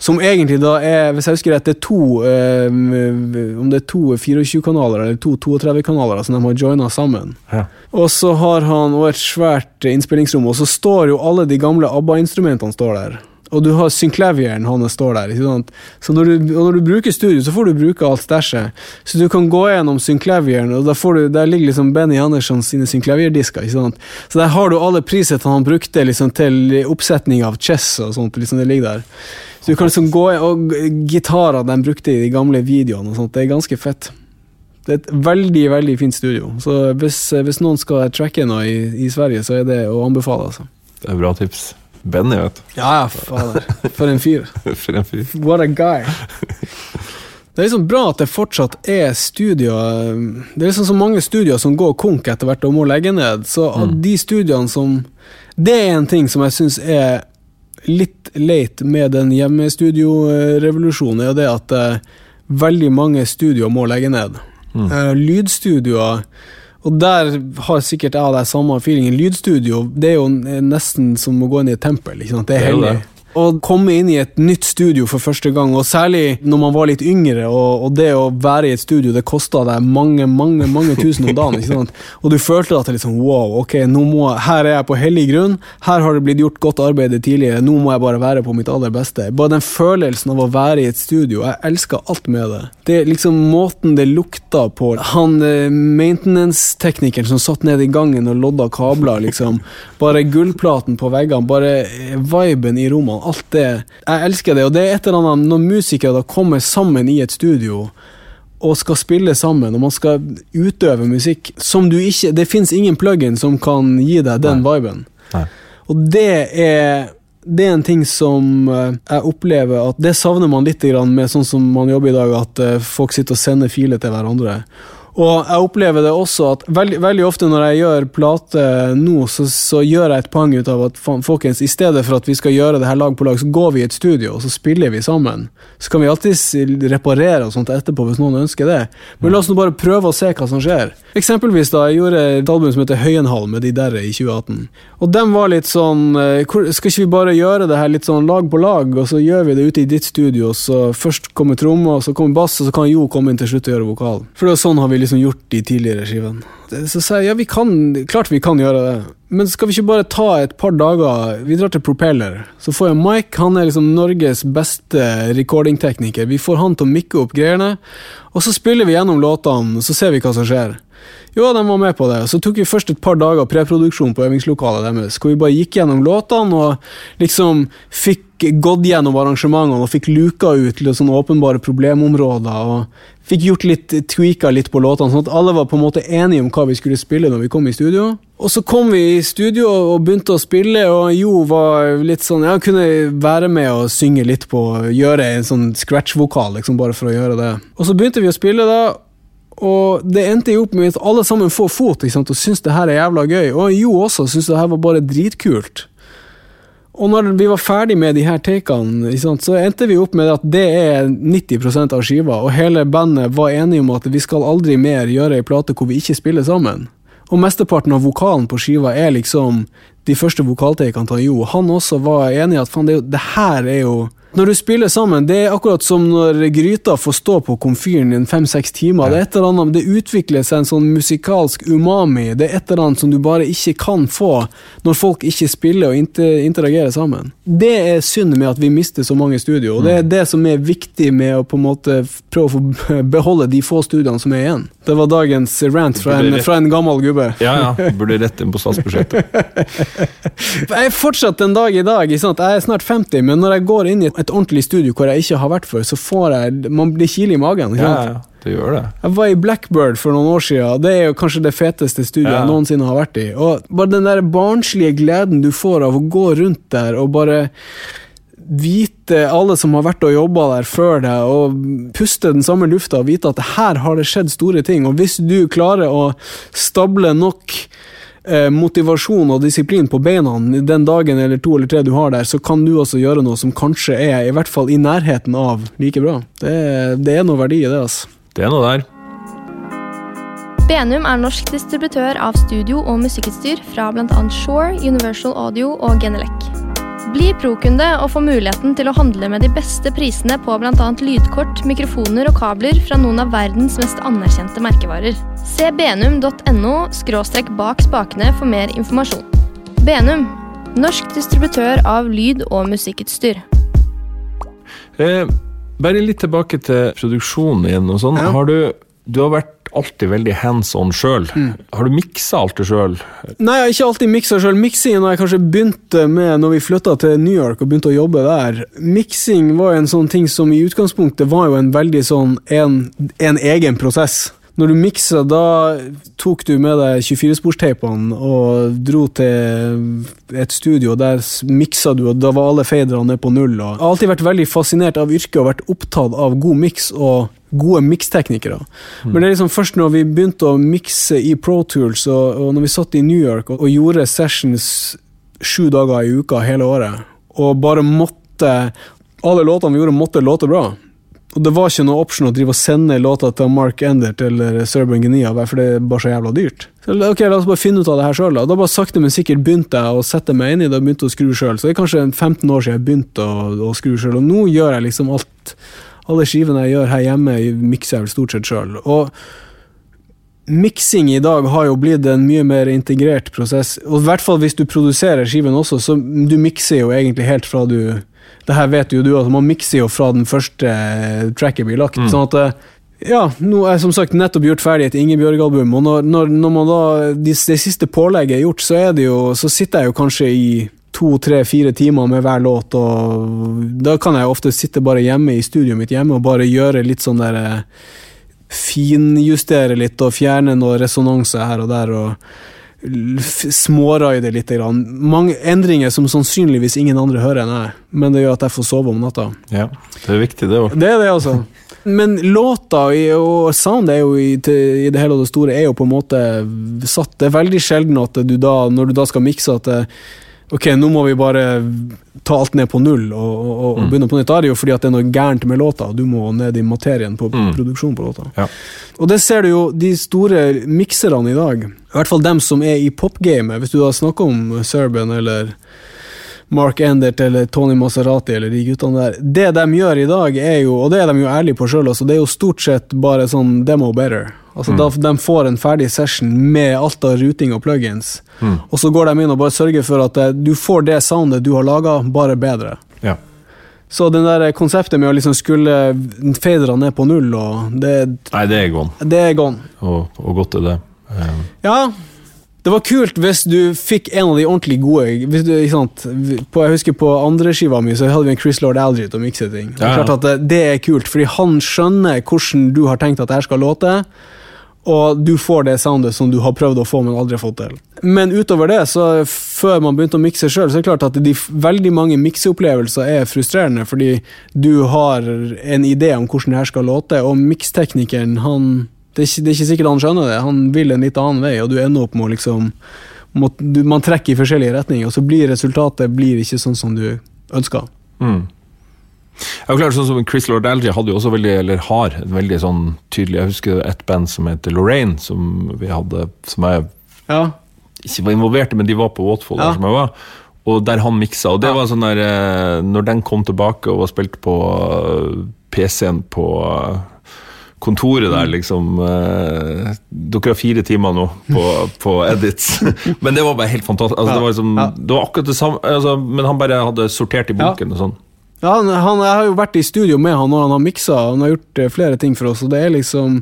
Som egentlig da er, hvis jeg husker rett, det er to eh, Om det er to 24-kanaler eller to 32-kanaler som de har joina sammen. Ja. Og så har han også et svært innspillingsrom, og så står jo alle de gamle ABBA-instrumentene står der. Og du har synclavieren hans står der. Ikke sant? Så når du, og når du bruker studio, så får du bruke alt stæsjet. Så du kan gå gjennom synclavieren, og der, får du, der ligger liksom Benny Andersson sine synclavierdisker. Ikke sant? Så der har du alle prisene han brukte liksom, til oppsetning av chess og sånt. Liksom, det ligger der. Så du kan liksom gå Og gitarer de brukte i de gamle videoene og sånt. Det er ganske fett. Det er et veldig veldig fint studio. Så hvis, hvis noen skal tracke noe i, i Sverige, så er det å anbefale. altså. Det er bra tips. Benny, vet du. Ja, ja, fader. For en fyr. (laughs) For en fyr. What a guy. Det er liksom bra at det fortsatt er studier Det er liksom så mange studier som går konk etter hvert og må legge ned. Så av de studiene som Det er en ting som jeg syns er litt leit med den hjemmestudiorevolusjonen, er det at eh, veldig mange studioer må legge ned. Eh, lydstudioer og der har sikkert jeg den samme feelingen. Lydstudio det er jo nesten som å gå inn i et tempel. Det er Det er hellig. Å komme inn i et nytt studio for første gang, og særlig når man var litt yngre, og, og det å være i et studio, det kosta deg mange mange, mange tusen om dagen. ikke sant? (laughs) Og du følte at det liksom, wow, ok, må, her er jeg på hellig grunn, her har det blitt gjort godt arbeid tidligere, nå må jeg bare være på mitt aller beste. Bare den følelsen av å være i et studio, jeg elsker alt med det. Det er liksom måten det lukta på. Han eh, maintenance-teknikeren som satt nede i gangen og lodda kabler, liksom. Bare gullplaten på veggene, bare eh, viben i rommene, alt det. Jeg elsker det, og det er et eller annet når musikere da kommer sammen i et studio og skal spille sammen, og man skal utøve musikk som du ikke Det fins ingen plug-in som kan gi deg den viben. Nei. Og det er det er en ting som eh, jeg opplever at det savner man litt med sånn som man jobber i dag, at eh, folk sitter og sender filer til hverandre. Og jeg opplever det også at veldig, veldig ofte når jeg gjør plate nå, så, så gjør jeg et poeng ut av at folkens, i stedet for at vi skal gjøre det her lag på lag, så går vi i et studio og så spiller vi sammen. Så kan vi alltids reparere og sånt etterpå hvis noen ønsker det. Men la oss nå bare prøve å se hva som skjer. Eksempelvis da jeg gjorde et album som heter Høyenhall med De Derre i 2018. Og dem var litt sånn eh, Skal ikke vi bare gjøre det her litt sånn lag på lag, og så gjør vi det ute i ditt studio, så først kommer tromma, og så kommer bass, og så kan Jo komme inn til slutt og gjøre vokal. For det er sånn har vi liksom gjort de tidligere skivene. Så sa jeg ja, vi kan, klart vi kan gjøre det. Men skal vi ikke bare ta et par dager Vi drar til Propeller. Så får jeg Mike, han er liksom Norges beste recordingtekniker. Vi får han til å mikke opp greiene, og så spiller vi gjennom låtene, så ser vi hva som skjer. Jo, de var med på det. Så tok vi først et par dager preproduksjon på øvingslokalet deres. Hvor vi bare gikk gjennom låtene og liksom fikk gått gjennom arrangementene og fikk luka ut litt sånne åpenbare problemområder. og Fikk gjort litt, tweaka litt på låtene, sånn at alle var på en måte enige om hva vi skulle spille når vi kom i studio. Og så kom vi i studio og begynte å spille, og Jo var litt sånn Ja, kunne være med og synge litt på Gjøre en sånn scratch-vokal, liksom, bare for å gjøre det. Og så begynte vi å spille, da. Og det endte jo opp med at alle sammen får fot ikke sant? og syns det her er jævla gøy. Og Jo også syns det her var bare dritkult. Og når vi var ferdig med de her takene, så endte vi opp med at det er 90% av skiva, og hele bandet var enige om at vi skal aldri mer gjøre ei plate hvor vi ikke spiller sammen. Og mesteparten av vokalen på skiva er liksom de første vokaltakene til Jo. Han også var enig i at faen, det, det her er jo Når du spiller sammen, det er akkurat som når gryta får stå på komfyren i fem-seks timer. Det er et eller annet, det utvikler seg en sånn musikalsk umami. Det er et eller annet som du bare ikke kan få når folk ikke spiller og interagerer sammen. Det er synd med at vi mister så mange studio, og det er det som er viktig med å på en måte prøve å (laughs) beholde de få studiene som er igjen. Det var dagens rant fra en, fra en gammel gubbe. Ja, ja. Burde rette inn på statsbudsjettet. (laughs) Jeg er fortsatt en dag i dag. Sånn? Jeg er snart 50, men når jeg går inn i et ordentlig studio hvor jeg ikke har vært før, så får jeg Man blir kile i magen. Ja, ja. Det gjør det. Jeg var i Blackbird for noen år siden. Det er jo kanskje det feteste studioet Ja. jeg noensinne har vært i. Og bare den der barnslige gleden du får av å gå rundt der og bare vite alle som har vært og jobba der før deg, og puste den samme lufta og vite at her har det skjedd store ting. Og hvis du klarer å stable nok eh, motivasjon og disiplin på beina den dagen eller to eller tre du har der, så kan du også gjøre noe som kanskje er i hvert fall i nærheten av like bra. Det, det er noe verdi i det, altså. Det er noe der. Benum er norsk distributør av studio- og musikkutstyr fra bl.a. Shore, Universal Audio og Genelec. Bli pro-kunde og få muligheten til å handle med de beste prisene på bl.a. lydkort, mikrofoner og kabler fra noen av verdens mest anerkjente merkevarer. Se benum.no skråstrek bak spakene for mer informasjon. Benum Norsk distributør av lyd- og musikkutstyr. Eh, bare litt tilbake til produksjonen igjen og sånn. Ja. Har du, du har vært alltid veldig hands on sjøl. Mm. Har du miksa alt det sjøl? Nei, jeg har ikke alltid miksa sjøl. Miksingen har jeg kanskje begynt med når vi flytta til New York og begynte å jobbe der. Miksing var en sånn ting som i utgangspunktet var jo en veldig sånn en, en egen prosess. Når du miksa, da tok du med deg 24-sporsteipene og dro til et studio, der miksa du, og da var alle faderne ned på null. Og jeg har alltid vært veldig fascinert av yrket og vært opptatt av god miks og gode miksteknikere. Men det er liksom først når vi begynte å mikse i Pro Tools, og, og når vi satt i New York og, og gjorde sessions sju dager i uka hele året, og bare måtte Alle låtene vi gjorde, måtte låte bra. Og det var ikke noe option å drive og sende låter til Mark Endert eller Serban Genia, for det er bare så jævla dyrt. Så ok, La oss bare finne ut av det her sjøl. Da. da bare sakte, men sikkert begynte jeg å sette meg inn i det og begynte å skru sjøl. Så det er kanskje 15 år siden jeg begynte å, å skru sjøl, og nå gjør jeg liksom alt. Alle skivene jeg gjør her hjemme, mikser jeg vel stort sett sjøl. Og miksing i dag har jo blitt en mye mer integrert prosess. Og i hvert fall hvis du produserer skiven også, så du mikser jo egentlig helt fra du Det her vet jo du, at man mikser jo fra den første tracket blir lagt. sånn at eh, ja, nå er jeg som sagt nettopp gjort ferdig et Ingebjørg-album, og når, når, når man da de, det siste pålegget er gjort, så, er det jo, så sitter jeg jo kanskje i to, tre, fire timer med hver låt, og da kan jeg ofte sitte bare hjemme i studioet mitt hjemme og bare gjøre litt sånn der eh, Finjustere litt og fjerne noe resonanse her og der. og Småraide litt. Grann. Mange endringer som sannsynligvis ingen andre hører enn jeg, men det gjør at jeg får sove om natta. Ja, det er viktig, det òg. Det er det, altså. Men låta og sound er jo i, i det hele og det store er jo på en måte satt. Det er veldig sjelden at du da, når du da skal mikse, at det, Ok, nå må vi bare ta alt ned på null og, og, og Mm. begynne på nytt. Da er det jo fordi at det er noe gærent med låta, du må ned i materien på Mm. produksjonen på låta. Ja. Og det ser du jo, de store mikserne i dag, i hvert fall dem som er i popgamet, hvis du da snakker om Serban eller Mark Endert eller Tony Maserati eller de guttene der, det de gjør i dag er jo, og det er de jo ærlige på sjøl, altså, det er jo stort sett bare sånn demo better. Altså da De får en ferdig session med alt av ruting og plugins, Mm. og så går de inn og bare sørger for at eh, du får det soundet du har laga, bare bedre. Ja. Så den der konseptet med å liksom skulle fadere ned på null, og det, Nei, det er gone, det er gone. og, og godt er det. Um. Ja, det var kult hvis du fikk en av de ordentlig gode du? På, Jeg husker på andre skiva mi så hadde vi en Chris Lord Algie og er Ja, ja. det, det er kult, fordi han skjønner hvordan du har tenkt at det her skal låte, og du får det soundet som du har prøvd å få, men aldri fått til. Men utover det, så før man begynte å mikse sjøl, så er det klart at de, veldig mange mikseopplevelser er frustrerende, fordi du har en idé om hvordan det her skal låte, og miksteknikeren, han det er, ikke, det er ikke sikkert han skjønner det. Han vil en litt annen vei, og du ender opp med å liksom må, du, Man trekker i forskjellige retninger, og så blir resultatet blir ikke sånn som du ønsker. Mm. Ja, klart, sånn som Chris Lord Algie hadde jo også veldig, eller har en veldig sånn tydelig Jeg husker et band som heter Lorraine, som vi hadde Som jeg Ja, ikke var involvert i, men de var på Watfold, Ja. der som jeg var. Og der han miksa. Og det Ja. var sånn der eh, Når den kom tilbake og var spilt på eh, PC-en på eh, kontoret der, Mm. liksom eh, Dere har fire timer nå på, (laughs) på edits. men det var bare helt fantastisk. Altså, Ja. det, var liksom, Ja. det var akkurat det samme, altså, men han bare hadde sortert i Ja. og sånn. Ja han, han, Jeg har jo vært i studio med han når han har miksa, han har gjort eh, flere ting for oss, og det er liksom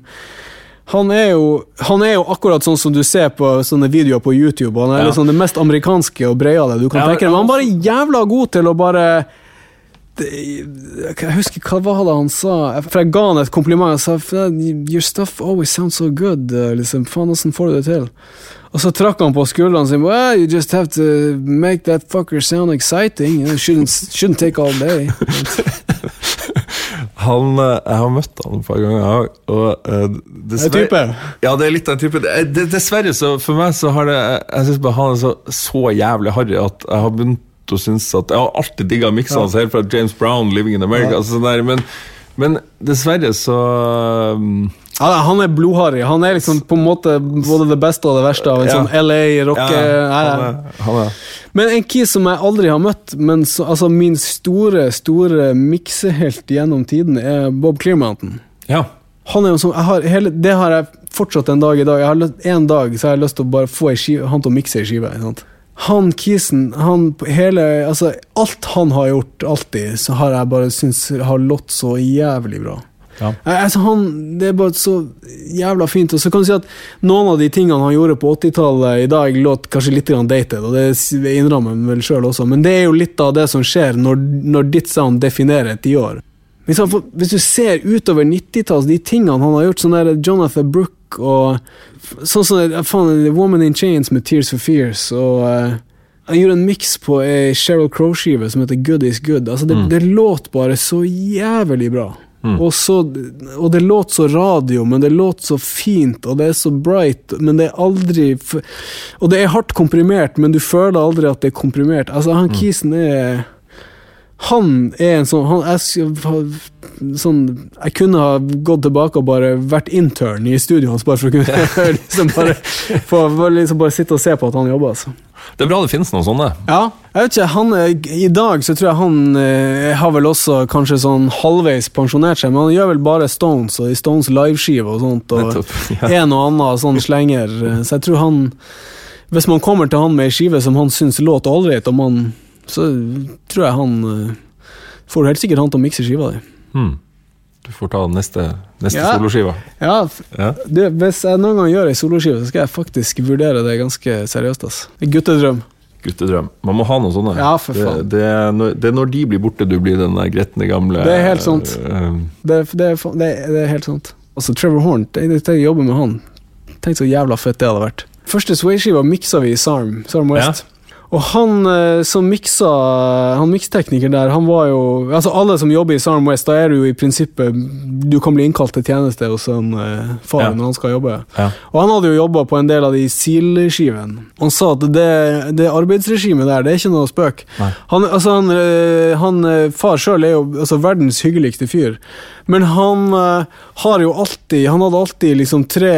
han er, jo, han er jo akkurat sånn som du ser på sånne videoer på YouTube. Han er Ja. liksom det mest amerikanske og breiale du kan Ja, tenke deg. Men han er bare jævla god til å bare Jeg husker hva var det han sa, for jeg ga han et kompliment. Jeg sa Your stuff always sounds so good. eh, Liksom, Faen, åssen får du det til? Og så trakk han på skuldrene sine. Well, you just have to make that fucker sound exciting. It shouldn't, shouldn't take all day. (laughs) Han, eh, jeg har møtt han et par ganger. Og eh, type. Ja, det er litt av en type. Dessverre, så for meg så har det Jeg syns bare han er så, så jævlig harry at jeg har begynt å synes at Jeg har alltid digga miksene hans, helt fra James Brown, 'Living in America'. Altså, sånn der, men, men dessverre så um, Ja, han er blodharry. Han er liksom på en måte både det beste og det verste av en Ja. sånn LA rocke... ja, er Men en kis som jeg aldri har møtt, men så, altså min store, store miksehelt gjennom tiden, er Bob Clearmountain. Ja. Han er jo som, har, hele, det har jeg fortsatt en dag i dag. Jeg har løst, En dag så har jeg lyst til å bare få en skive, han til å mikse ei skive. Sant? Han Kisen, han hele Altså, alt han har gjort, alltid, så har jeg bare syntes har lått så jævlig bra. Ja. Eh, Altså, han, det er bare så jævla fint. Og så kan du si at noen av de tingene han gjorde på 80-tallet i dag, låt kanskje litt dated, og det innrammer han vel sjøl også, men det er jo litt av det som skjer når, når ditt sound definerer et tiår. Hvis, han hvis du ser utover 90-tallet, de tingene han har gjort, sånn der Jonathan Brook og sånn som faen, Woman in Chains med Tears for Fears, og uh, han gjorde en miks på ei Sheryl Crow-skive som heter Good Is Good. Altså, det, det låt bare så jævlig bra. Og, så, og det låt så radio, men det låt så fint, og det er så bright, men det er aldri Og det er hardt komprimert, men du føler aldri at det er komprimert. Altså, han Kisen er han er en sånn, han jeg, sånn Jeg kunne ha gått tilbake og bare vært intern i studioet hans, bare for å kunne (laughs) liksom bare, for, liksom bare sitte og se på at han jobber. Altså. Det er bra det finnes noen sånne. Ja, jeg vet ikke, han, er- I dag så tror jeg han eh, har vel også kanskje sånn halvveis pensjonert seg, men han gjør vel bare Stones og i Stones liveskive og sånt, og Nettopp, (laughs) ja. en og annen sånn slenger. eh, Så jeg tror han Hvis man kommer til han med ei skive som han syns låter ålreit, og han så tror jeg han eh, får helt sikkert han til å mikse skiva di. Hmm. Du får ta neste, neste Ja. soloskiva. Ja, Ja. du, hvis jeg noen gang gjør ei soloskive, så skal jeg faktisk vurdere det ganske seriøst. ass. Guttedrøm. Guttedrøm. Man må ha noe sånne. Ja, for faen. Det, det, er når, det er når de blir borte, du blir den gretne gamle Det er helt sant. Uh, Det, det, er helt sant. Altså, Trevor Horn, jeg, jeg, jobber med han. Tenk så jævla fett det hadde vært. Første Sway-skiva miksa vi i Sarm, Sarm West. Og han eh, som miksa Han mikstekniker der, han var jo Altså Alle som jobber i Sarm West, da er du jo i prinsippet Du kan bli innkalt til tjeneste hos en uh, far Ja. når han skal jobbe. ja. Og han hadde jo jobba på en del av de SIL-skivene. Han sa at det, det arbeidsregimet der, det er ikke noe spøk. Nei. Han, altså han, øh, han Far sjøl er jo altså, verdens hyggeligste fyr, men han uh, har jo alltid Han hadde alltid liksom tre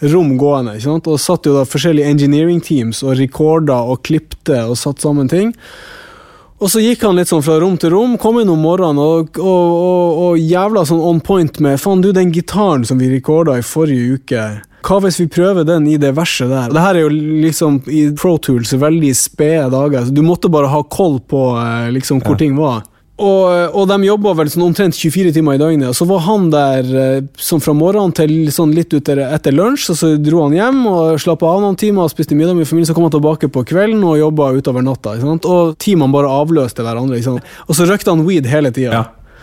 rom gående, ikke sant? og satt jo da forskjellige engineering teams og rekorda og klipte og satt sammen ting. Og så gikk han litt sånn fra rom til rom, kom inn om morgenen og, og, og, og jævla sånn on point med Faen, du, den gitaren som vi rekorda i forrige uke, hva hvis vi prøver den i det verset der? Det her er jo liksom i Pro Tools veldig spede dager, så du måtte bare ha koll på eh, liksom hvor ting var. Og, og de jobba vel sånn omtrent 24 timer i døgnet. Og så var han der eh, sånn fra morgenen til sånn litt ut etter, etter lunsj, og så dro han hjem og slappa av noen timer og spiste middag med familien. Så kom han tilbake på kvelden og jobba utover natta. Og teamene bare avløste hverandre. Og så røykte han weed hele tida.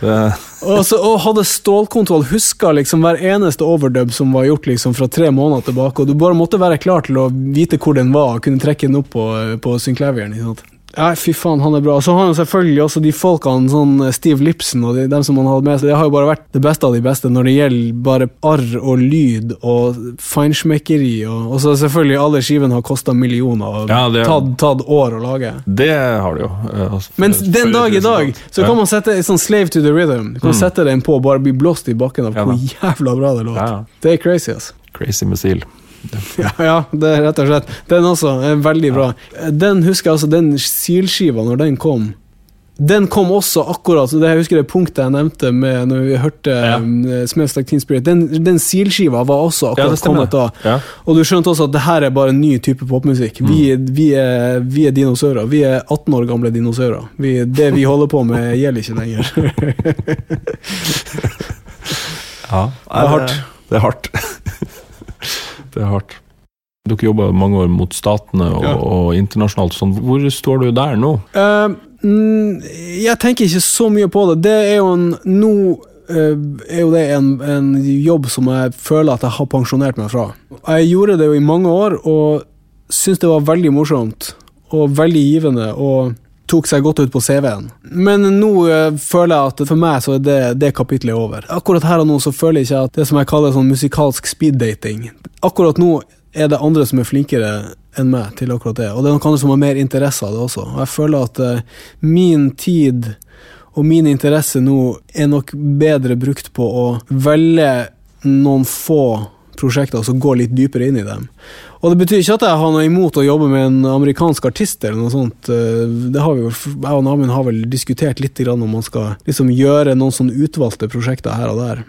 ja. Og, så, og hadde stålkontroll, huska liksom hver eneste overdub som var gjort liksom fra tre måneder tilbake, og du bare måtte være klar til å vite hvor den var, og kunne trekke den opp på, på ikke sant? Ja, fy faen, han er bra. Så har han selvfølgelig også de folkene, sånn Steve Lipson og de, dem som han hadde med seg. Det har jo bare vært det beste av de beste når det gjelder bare arr og lyd og feinschmeckeri. Og, og så selvfølgelig alle skivene har kosta millioner og Ja, det- tatt, tatt år å lage. det har det jo. eh, altså, Men den dag i dag så kan man sette en sånn slave to the rhythm. Du kan sette den på og bare bli blåst i bakken av Ja, hvor jævla bra det låter. Ja. Det er crazy, altså. Crazy Missil. (laughs) Ja, ja, det er rett og slett. Den også er veldig bra. Den husker jeg altså, den Seal-skiva, når den kom den kom også akkurat det Jeg husker det punktet jeg nevnte med når vi hørte Ja. ja. Smells Like Teen Spirit. Den, den Seal-skiva var også akkurat ja, kommet da. Ja. Og du skjønte også at det her er bare en ny type popmusikk. Vi, Mm. vi, er, vi er dinosaurer. Vi er 18 år gamle dinosaurer. Vi, det vi holder på med, gjelder ikke lenger. (laughs) Ja, Det er hardt. Det er hardt. (laughs) det er hardt. Dere jobba mange år mot statene og, Ja. og internasjonalt. Sånn. Hvor står du der nå? Uh, mm, jeg tenker ikke så mye på det. Det er jo en Nå Uh, er jo det en, en jobb som jeg føler at jeg har pensjonert meg fra. Jeg gjorde det jo i mange år, og syntes det var veldig morsomt og veldig givende. og tok seg godt ut på CV-en. Men nå eh, føler jeg at for meg så er det, det kapitlet over. Akkurat her og nå så føler jeg ikke at det som jeg kaller sånn musikalsk speeddating Akkurat nå er det andre som er flinkere enn meg til akkurat det, og det er noen andre som har mer interesse av det også. Og jeg føler at uh, min tid og min interesse nå er nok bedre brukt på å velge noen få prosjekter og så gå litt dypere inn i dem. Og det betyr ikke at jeg har noe imot å jobbe med en amerikansk artist eller noe sånt. Eh, Det har vi jeg og Namin har vel diskutert litt om man skal liksom gjøre noen sånne utvalgte prosjekter her og der.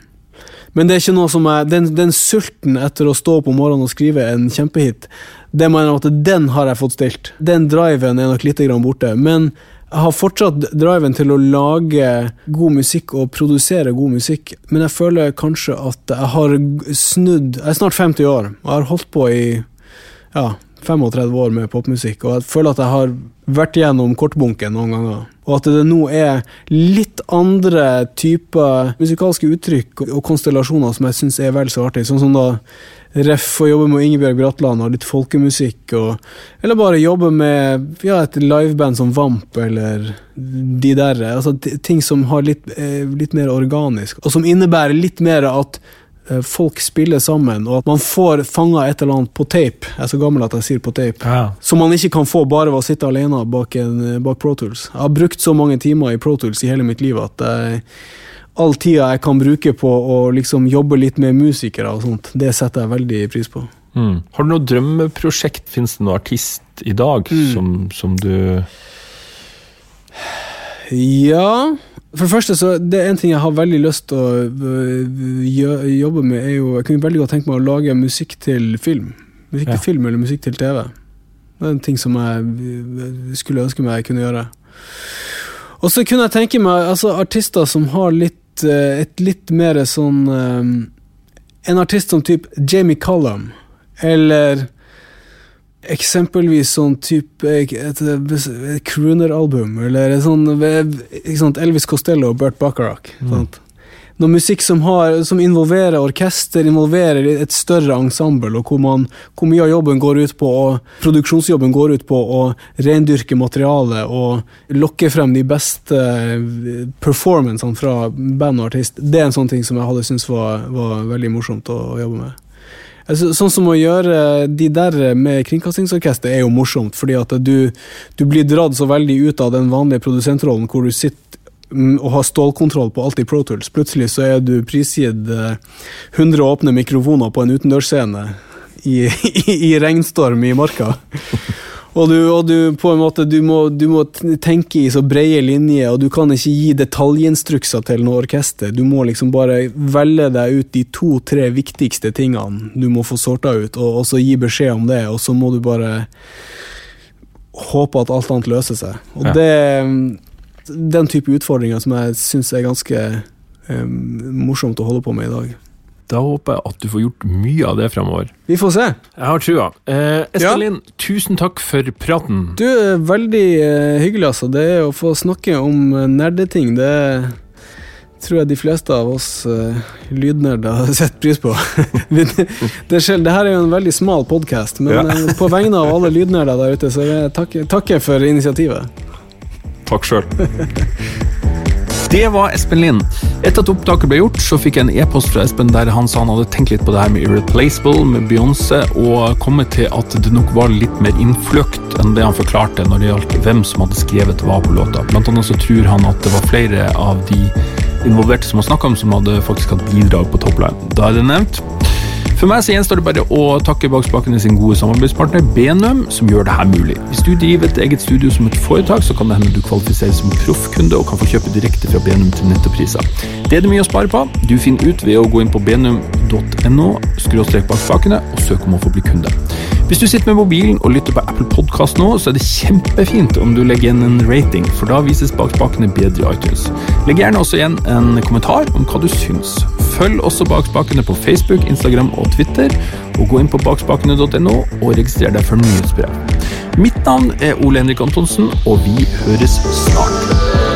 Men det er ikke noe som er, den, den sulten etter å stå opp om morgenen og skrive en kjempehit, Det mener jeg at den har jeg fått stilt. Den driven er nok litt grann borte. Men jeg har fortsatt driven til å lage god musikk og produsere god musikk, men jeg føler kanskje at jeg har snudd Jeg er snart 50 år og har holdt på i ja, 35 år med popmusikk, og jeg føler at jeg har vært gjennom kortbunken noen ganger. Og at det nå er litt andre typer musikalske uttrykk og konstellasjoner som jeg syns er vel så artig. Sånn som da Ref og jobbe med Ingebjørg Bratland og litt folkemusikk, og, eller bare jobbe med ja, et liveband som Vamp eller de der. Altså ting som har litt, eh, litt mer organisk, og som innebærer litt mer at folk spiller sammen, og at man får fanga et eller annet på tape. Jeg er så gammel at jeg sier på tape. Ja. Som man ikke kan få bare ved å sitte alene bak, en, bak Pro Tools. Jeg har brukt så mange timer i Pro Tools i hele mitt liv at jeg, all tida jeg kan bruke på å liksom jobbe litt med musikere og sånt, det setter jeg veldig pris på. Mm. Har du noe drømmeprosjekt? Fins det noen artist i dag Mm. som, som du Ja For det første, så det er en ting jeg har veldig lyst til å øh, jobbe med, er jo Jeg kunne veldig godt tenke meg å lage musikk til film. Musikk Ja. til film eller musikk til TV. Det er en ting som jeg øh, skulle ønske meg jeg kunne gjøre. Og så kunne jeg tenke meg altså, artister som har litt øh, et litt mer sånn En artist som type Jamie Cullum, eller Eksempelvis sånn type et, et, et crooner-album, eller sånn sant, Elvis Costello og Burt Bacharach. Mm. Noe musikk som, har, som involverer orkester, involverer et større ensemble, og hvor, man, hvor mye av jobben går ut på, og produksjonsjobben går ut på å rendyrke materialet og lokke frem de beste eh, performancene fra band og artist. Det er en sånn ting som jeg hadde syntes var, var veldig morsomt å, å jobbe med. Altså, sånn som å gjøre de der med kringkastingsorkester er jo morsomt, fordi at du, du blir dratt så veldig ut av den vanlige produsentrollen hvor du sitter mm, og har stålkontroll på alt i Pro Tools. Plutselig så er du prisgitt eh, 100 åpne mikrofoner på en utendørsscene i, (laughs) i, i regnstorm i marka. Og du, og du på en måte du må, du må tenke i så brede linjer, og du kan ikke gi detaljinstrukser til noe orkester. Du må liksom bare velge deg ut de to-tre viktigste tingene du må få sorta ut, og, og så gi beskjed om det, og så må du bare håpe at alt annet løser seg. Og Ja. det Den type utfordringer som jeg syns er ganske um, morsomt å holde på med i dag. Da håper jeg at du får gjort mye av det fremover. Vi får se. Jeg har trua. Eh, Ja. Estelin, tusen takk for praten. Du, er veldig eh, hyggelig, altså. Det å få snakke om eh, nerdeting, det tror jeg de fleste av oss uh, lydnerder (laughs) setter pris på. (laughs) Det, er det her er jo en veldig smal podkast, men Ja. eh, på vegne av alle lydnerder der ute, så jeg takke, takke for initiativet. Takk sjøl. (laughs) Det var Espen Lind. Etter at opptaket ble gjort, så fikk jeg en e-post fra Espen der han sa han hadde tenkt litt på det her med Irreplaceable, med Beyoncé, og kommet til at det nok var litt mer innfløkt enn det han forklarte når det gjaldt hvem som hadde skrevet hva på låta. Blant annet så tror han at det var flere av de involverte som har snakka om, som hadde faktisk hatt bidrag på Topline. Da er det nevnt. For meg så gjenstår det bare å takke Bakspakene sin gode samarbeidspartner Benum, som gjør det her mulig. Hvis du driver et eget studio som et foretak, så kan det hende du kvalifiserer som proffkunde og kan få kjøpe direkte fra Benum til nettopriser. Det er det mye å spare på. Du finner ut ved å gå inn på benum.no, skråstrek bak spakene, og søke om å få bli kunde. Hvis du sitter med mobilen og lytter på Apple Podcast nå, så er det kjempefint om du legger igjen en rating, for da vises bakspakene bedre i iTunes. Legg gjerne også igjen en kommentar om hva du syns. Følg også Bakspakene på Facebook, Instagram og Twitter, og gå inn på bakspakene.no og registrer deg for nyhetsbrev. Mitt navn er Ole Henrik Antonsen, og vi høres snart.